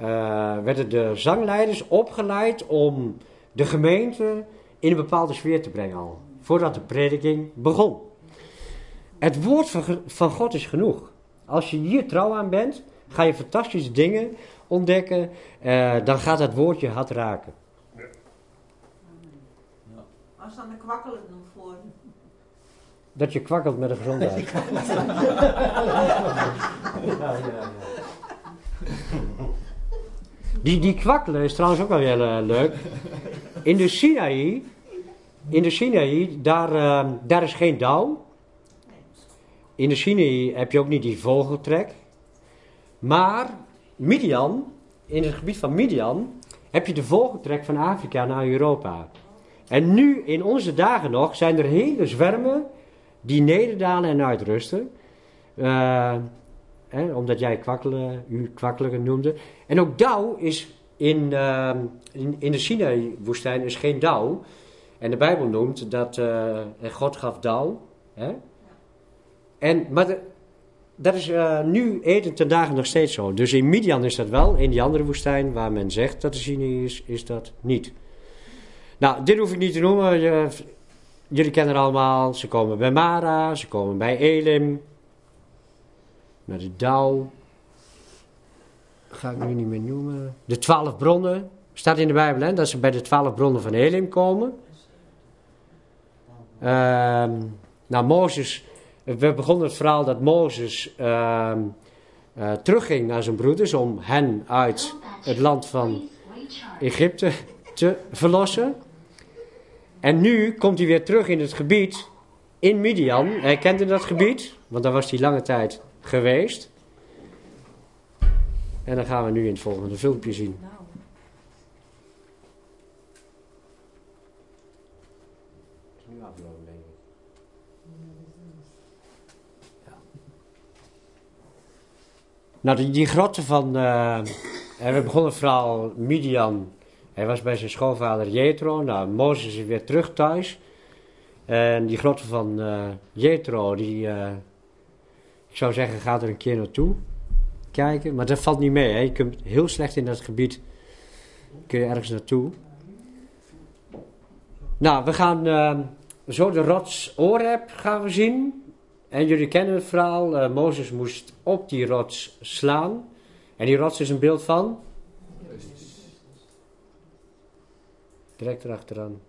uh, werden de zangleiders opgeleid om de gemeente in een bepaalde sfeer te brengen al. Voordat de prediking begon. Het woord van, God is genoeg. Als je hier trouw aan bent, ga je fantastische dingen ontdekken. Uh, dan gaat dat woord je hart raken. Als dan de kwakkelen nog voor. Dat je kwakkelt met de gezondheid. ja, ja, ja. Die, die kwakkelen is trouwens ook wel heel uh, leuk. In de Sinaï, in de Sinaï daar, uh, daar is geen dauw. In de Sinaï heb je ook niet die vogeltrek. Maar Midian, in het gebied van Midian, heb je de vogeltrek van Afrika naar Europa. En nu, in onze dagen nog, zijn er hele zwermen die nederdalen en uitrusten. Eh, hè, omdat jij kwakkelen, u kwakkelen noemde. En ook dauw is in, eh, in, de Sinai-woestijn is geen dauw. En de Bijbel noemt dat eh, God gaf dauw. Hè? En, maar dat is eh, nu eten ten dagen nog steeds zo. Dus in Midian is dat wel. In die andere woestijn waar men zegt dat de Sinai is, is dat niet. Nou, dit hoef ik niet te noemen. Je- jullie kennen er allemaal. Ze komen bij Mara, ze komen bij Elim. Naar de Dauw. Ga ik nu niet meer noemen. De twaalf bronnen. Staat in de Bijbel hè, dat ze bij de twaalf bronnen van Elim komen. Ehm, nou, Mozes. We begonnen het verhaal dat Mozes ehm, eh, terugging naar zijn broeders om hen uit het land van Egypte te verlossen. En nu komt hij weer terug in het gebied in Midian. Hij kende dat gebied, want daar was hij lange tijd geweest. En dan gaan we nu in het volgende filmpje zien. Nou, die, die grotten van. en we begonnen verhaal Midian. Hij was bij zijn schoonvader Jethro. Nou, Mozes is weer terug thuis. En die grotten van eh Jethro, die. eh, ik zou zeggen, ga er een keer naartoe kijken. Maar dat valt niet mee. Hè. Je kunt heel slecht in dat gebied. Kun je ergens naartoe. Nou, we gaan eh, zo de rots Oreb gaan we zien. En jullie kennen het verhaal. Mozes moest op die rots slaan. En die rots is een beeld van? Direct erachteraan.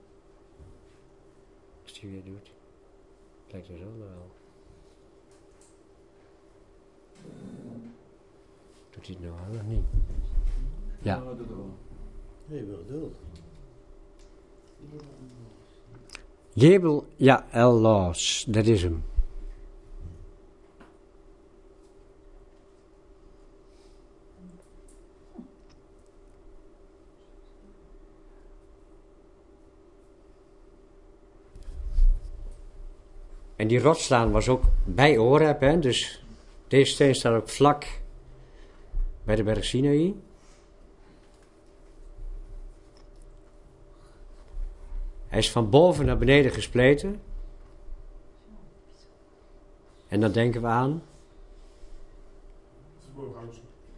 Als die weer doet. Lijkt er zo nou wel. Doet hij het nou wel of niet? Ja. dat doet wel. Nee, wel geduld. Jebel, ja, El Los, dat is hem. En die rotsslaan was ook bij Horeb, hè, dus deze steen staat ook vlak bij de berg Sinaï. Hij is van boven naar beneden gespleten. En dan denken we aan,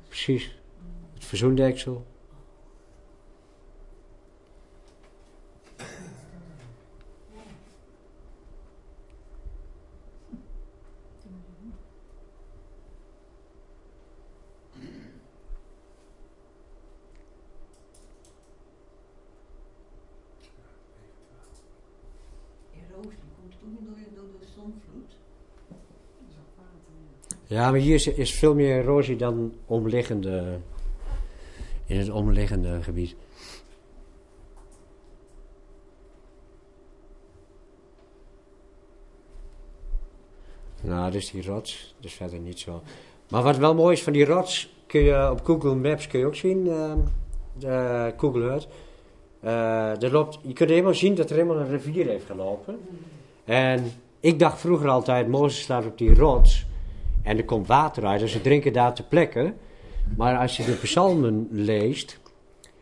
precies, het verzoendeksel. erosie komt toen door, door de stormvloed. Ja, maar hier is, is veel meer erosie dan omliggende, in het omliggende gebied. Nou, dus die rots, dus verder niet zo. Maar wat wel mooi is van die rots, kun je op Google Maps kun je ook zien, ehm, de Google Earth. Eh, er loopt, je kunt helemaal zien dat er helemaal een rivier heeft gelopen. En ik dacht vroeger altijd, Mozes staat op die rots en er komt water uit en ze drinken daar ter plekke. Maar als je de psalmen leest,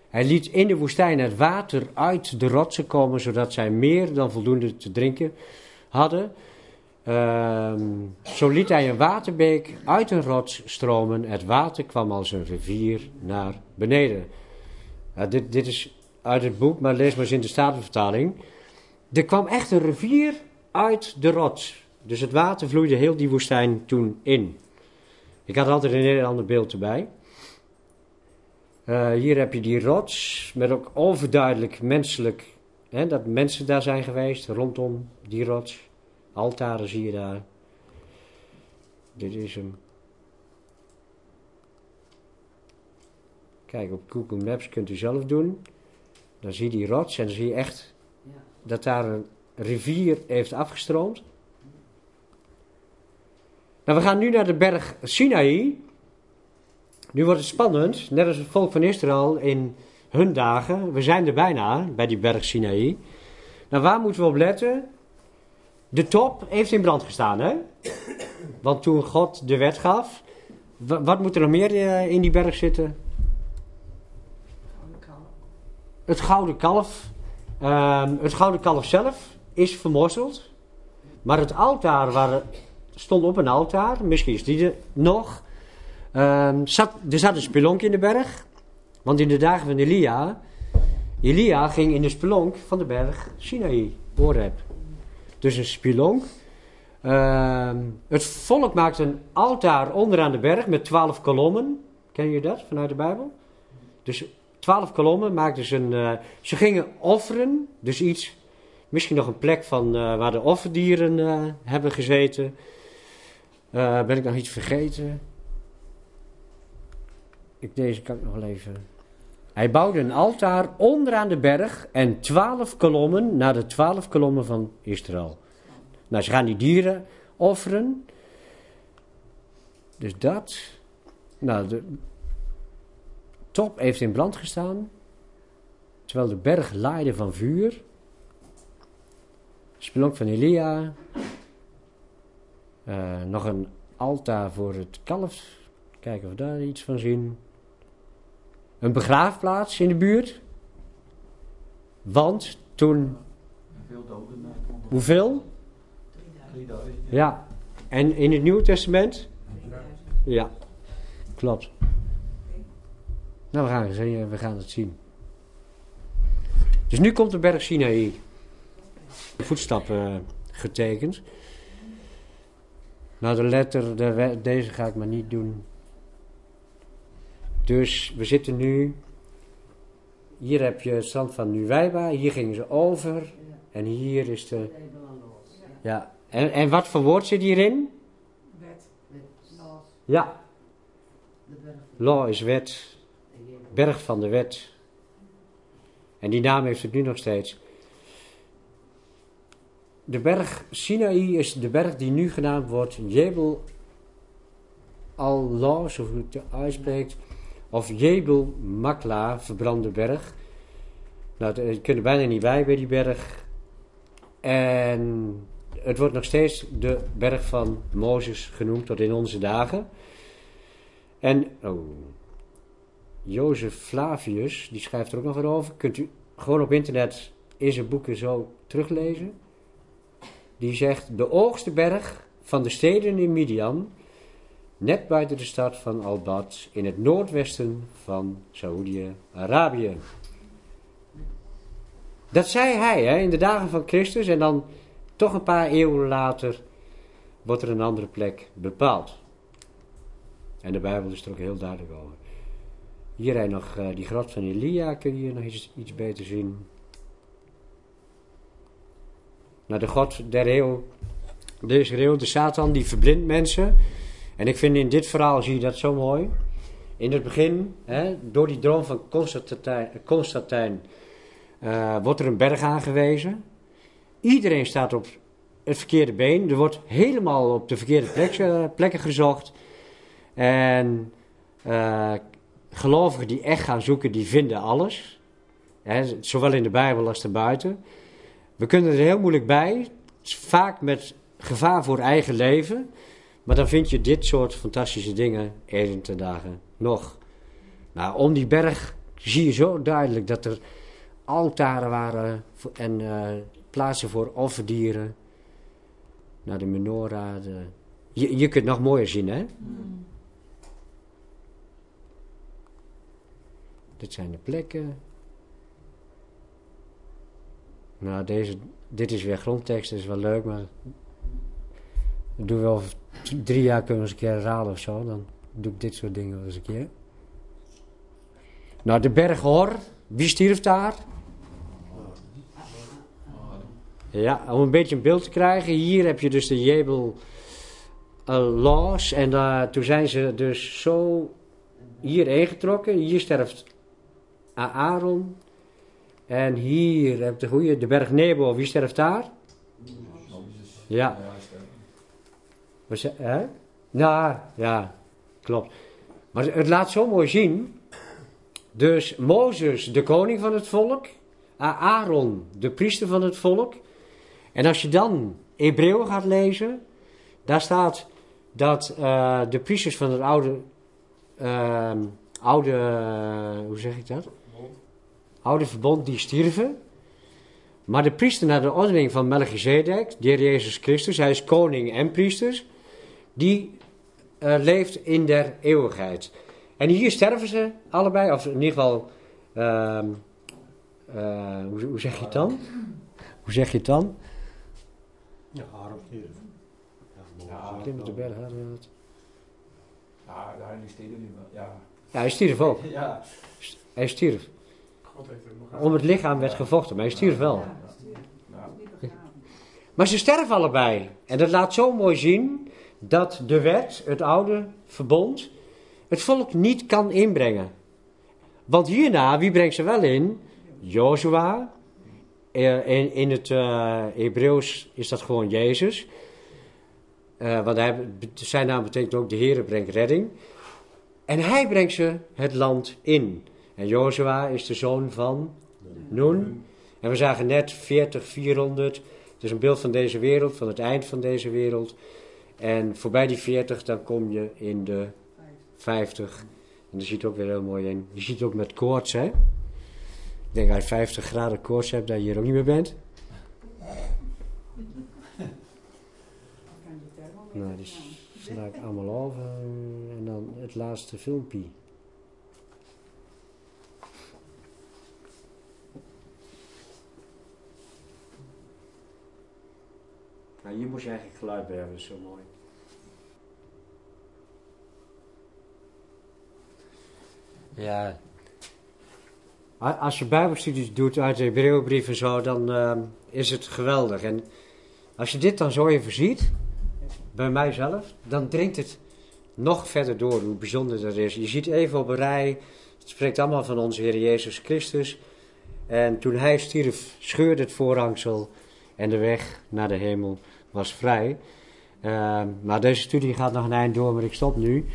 hij liet in de woestijn het water uit de rotsen komen, zodat zij meer dan voldoende te drinken hadden. Ehm, zo liet hij een waterbeek uit een rots stromen. Het water kwam als een rivier naar beneden. Dit, dit is uit het boek, maar lees maar eens in de Statenvertaling. Er kwam echt een rivier uit de rots. Dus het water vloeide heel die woestijn toen in. Ik had altijd een heel ander beeld erbij. Eh, hier heb je die rots met ook overduidelijk menselijk, hè, dat mensen daar zijn geweest rondom die rots. Altaren zie je daar. Dit is hem. Kijk, op Google Maps kunt u zelf doen. Dan zie je die rots en dan zie je echt dat daar een rivier heeft afgestroomd. Nou, we gaan nu naar de berg Sinaï. Nu wordt het spannend, net als het volk van Israël in hun dagen. We zijn er bijna bij die berg Sinaï. Nou, waar moeten we op letten? De top heeft in brand gestaan, hè? Want toen God de wet gaf, wa- wat moet er nog meer eh, in die berg zitten? Het gouden kalf. Ehm, het gouden kalf zelf is vermorzeld. Maar het altaar waar, stond op een altaar, misschien is die er nog. Ehm, zat, er zat een spelonk in de berg. Want in de dagen van Elia, Elia ging in de spelonk van de berg Sinaï, Horeb. Dus een spelonk. Ehm, het volk maakte een altaar onderaan de berg met twaalf kolommen. Ken je dat vanuit de Bijbel? Dus twaalf kolommen maakten ze een... eh, ze gingen offeren, dus iets... Misschien nog een plek van eh, waar de offerdieren eh, hebben gezeten. Eh, ben ik nog iets vergeten? Ik, deze kan ik nog even... Hij bouwde een altaar onderaan de berg en twaalf kolommen naar de twaalf kolommen van Israël. Nou, ze gaan die dieren offeren. Dus dat. Nou, de top heeft in brand gestaan. Terwijl de berg laaide van vuur. Spelonk van Elia. Eh, nog een altaar voor het kalf. Kijken of we daar iets van zien. Een begraafplaats in de buurt. Want toen, Veel doden. hoeveel? 3000. Ja. En in het Nieuwe Testament? Ja, klopt. Nou, we gaan, het zien, we gaan het zien. Dus nu komt de berg Sinaï. De voetstappen eh, getekend. Nou, de letter, de, deze ga ik maar niet doen. Dus we zitten nu. Hier heb je het strand van Nuwijba. Hier gingen ze over. En hier is de. Ja. En, en wat voor woord zit hierin? Wet. Ja. Law is wet. Berg van de wet. En die naam heeft het nu nog steeds. De berg Sinaï is de berg die nu genaamd wordt Jebel al-Law, zo het uitspreekt. Of Jebel Makla, verbrande berg. Nou, je kunt er bijna niet bij bij die berg. En het wordt nog steeds de berg van Mozes genoemd tot in onze dagen. En oh, Jozef Flavius, die schrijft er ook nog over. Kunt u gewoon op internet in zijn boeken zo teruglezen. Die zegt, de hoogste berg van de steden in Midian, net buiten de stad van Al-Bad, in het noordwesten van Saoedi-Arabië. Dat zei hij hè, in de dagen van Christus en dan toch een paar eeuwen later wordt er een andere plek bepaald. En de Bijbel is er ook heel duidelijk over. Hier heb nog eh, die grot van Elia, kun je nog iets, iets beter zien. Nou, de God der eeuw, deze eeuw, de Satan, die verblindt mensen. En ik vind in dit verhaal zie je dat zo mooi. In het begin, hè, door die droom van Constantijn, Constantijn eh, wordt er een berg aangewezen. Iedereen staat op het verkeerde been. Er wordt helemaal op de verkeerde plek, eh, plekken gezocht. En eh, gelovigen die echt gaan zoeken, die vinden alles. Hè, zowel in de Bijbel als daarbuiten. We kunnen er heel moeilijk bij. Vaak met gevaar voor eigen leven. Maar dan vind je dit soort fantastische dingen heden ten dagen nog. Nou, om die berg zie je zo duidelijk dat er altaren waren en eh, plaatsen voor offerdieren. Naar de menorah. De... Je, je kunt nog mooier zien, hè? Dit zijn de plekken. Nou, deze, dit is weer grondtekst, dat is wel leuk, maar. Dat doen we over drie jaar kunnen we eens een keer herhalen of zo. Dan doe ik dit soort dingen wel eens een keer. Nou, de berg Hor, wie stierf daar? Ja, om een beetje een beeld te krijgen. Hier heb je dus de Jebel eh, Laws. En daar toen zijn ze dus zo hierheen getrokken. Hier sterft Aaron. En hier heb je de goeie, de berg Nebo. Wie sterft daar? Ja. Was, hè? Nou, ja, klopt. Maar het laat zo mooi zien. Dus Mozes, de koning van het volk, Aaron, de priester van het volk. En als je dan Hebreeën gaat lezen, daar staat dat eh, de priesters van het oude, ehm, oude, hoe zeg ik dat? Oude verbond, die stierven. Maar de priester naar de ordening van Melchizedek, de Heer Jezus Christus, hij is koning en priester, die eh, leeft in der eeuwigheid. En hier sterven ze allebei, of in ieder geval, ehm, eh, hoe, hoe zeg je het dan? Hoe zeg je het dan? Ja, Aaron stierf. Ja, op de berg, Ja, daar is steden nu wel. Ja. Ja, hij stierf ook. Ja. Hij stierf. Om het lichaam werd gevochten, maar hij stierf wel. Maar ze sterven allebei. En dat laat zo mooi zien dat de wet, het oude verbond, het volk niet kan inbrengen. Want hierna, wie brengt ze wel in? Jozua. Eh, In, in het eh Hebreeuws is dat gewoon Jezus. Eh, want hij, zijn naam betekent ook de Heere brengt redding. En hij brengt ze het land in. En Jozua is de zoon van Nun. En we zagen net 40, 400. Het is een beeld van deze wereld, van het eind van deze wereld. En voorbij die 40, dan kom je in de 50. En daar ziet het ook weer heel mooi in. Je ziet het ook met koorts, hè. Ik denk als je 50 graden koorts hebt, dat je hier ook niet meer bent. Nou, die sla ik allemaal over. En dan het laatste filmpje. Nou, hier moest je eigenlijk geluid bij hebben, dat is zo mooi. Ja. Als je bijbelstudies doet uit de Hebreeënbrief en zo, dan ehm, is het geweldig. En als je dit dan zo even ziet, bij mijzelf, dan dringt het nog verder door hoe bijzonder dat is. Je ziet even op een rij, het spreekt allemaal van onze Heer Jezus Christus. En toen hij stierf, scheurde het voorhangsel en de weg naar de hemel was vrij. Ehm, maar deze studie gaat nog een eind door, maar ik stop nu.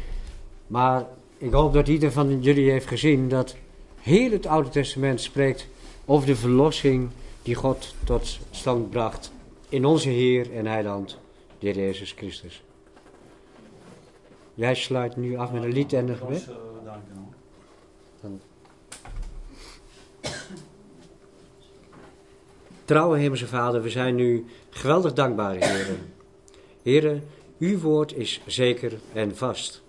Maar ik hoop dat ieder van jullie heeft gezien dat heel het Oude Testament spreekt over de verlossing die God tot stand bracht in onze Heer en Heiland, de Jezus Christus. Jij sluit nu af met een lied en een gebed. eh, danken hoor. Trouwe Hemelse Vader, we zijn u geweldig dankbaar, heren. Heren, uw woord is zeker en vast.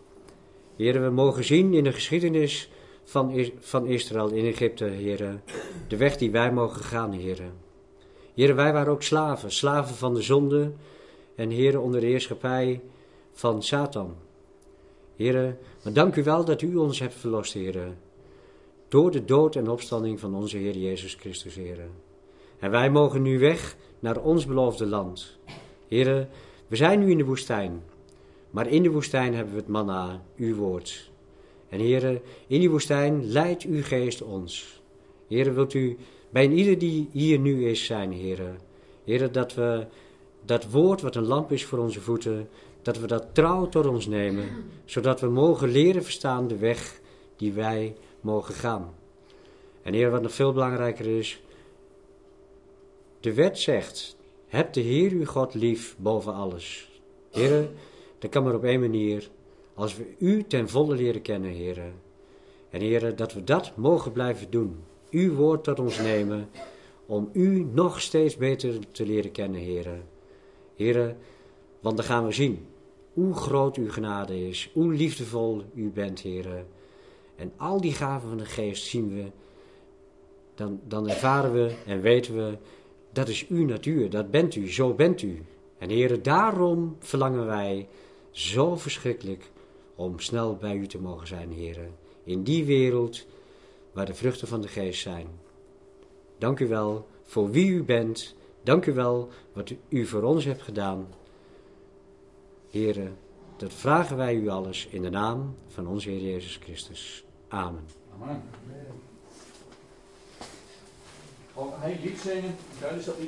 Heren, we mogen zien in de geschiedenis van, van Israël in Egypte, heren, de weg die wij mogen gaan, heren. Heren, wij waren ook slaven, slaven van de zonde en heren onder de heerschappij van Satan. Heren, maar dank u wel dat u ons hebt verlost, heren, door de dood en opstanding van onze Heer Jezus Christus, heren. En wij mogen nu weg naar ons beloofde land. Heren, we zijn nu in de woestijn. Maar in de woestijn hebben we het manna, uw woord. En heren, in die woestijn leidt uw geest ons. Heren, wilt u bij ieder die hier nu is zijn, heren. Heren, dat we dat woord wat een lamp is voor onze voeten, dat we dat trouw tot ons nemen, zodat we mogen leren verstaan de weg die wij mogen gaan. En heren, wat nog veel belangrijker is, de wet zegt, heb de Heer uw God lief boven alles. Heren, dat kan maar op één manier, als we u ten volle leren kennen, heren. En heren, dat we dat mogen blijven doen. Uw woord tot ons nemen, om u nog steeds beter te leren kennen, heren. Heren, want dan gaan we zien hoe groot uw genade is, hoe liefdevol u bent, heren. En al die gaven van de geest zien we, dan, dan ervaren we en weten we dat is uw natuur, dat bent u, zo bent u. En heren, daarom verlangen wij zo verschrikkelijk om snel bij u te mogen zijn, heren. In die wereld waar de vruchten van de geest zijn. Dank u wel voor wie u bent. Dank u wel wat u voor ons hebt gedaan. Heren, dat vragen wij u alles in de naam van onze Heer Jezus Christus. Amen. Amen. Gewoon een lied zingen, lied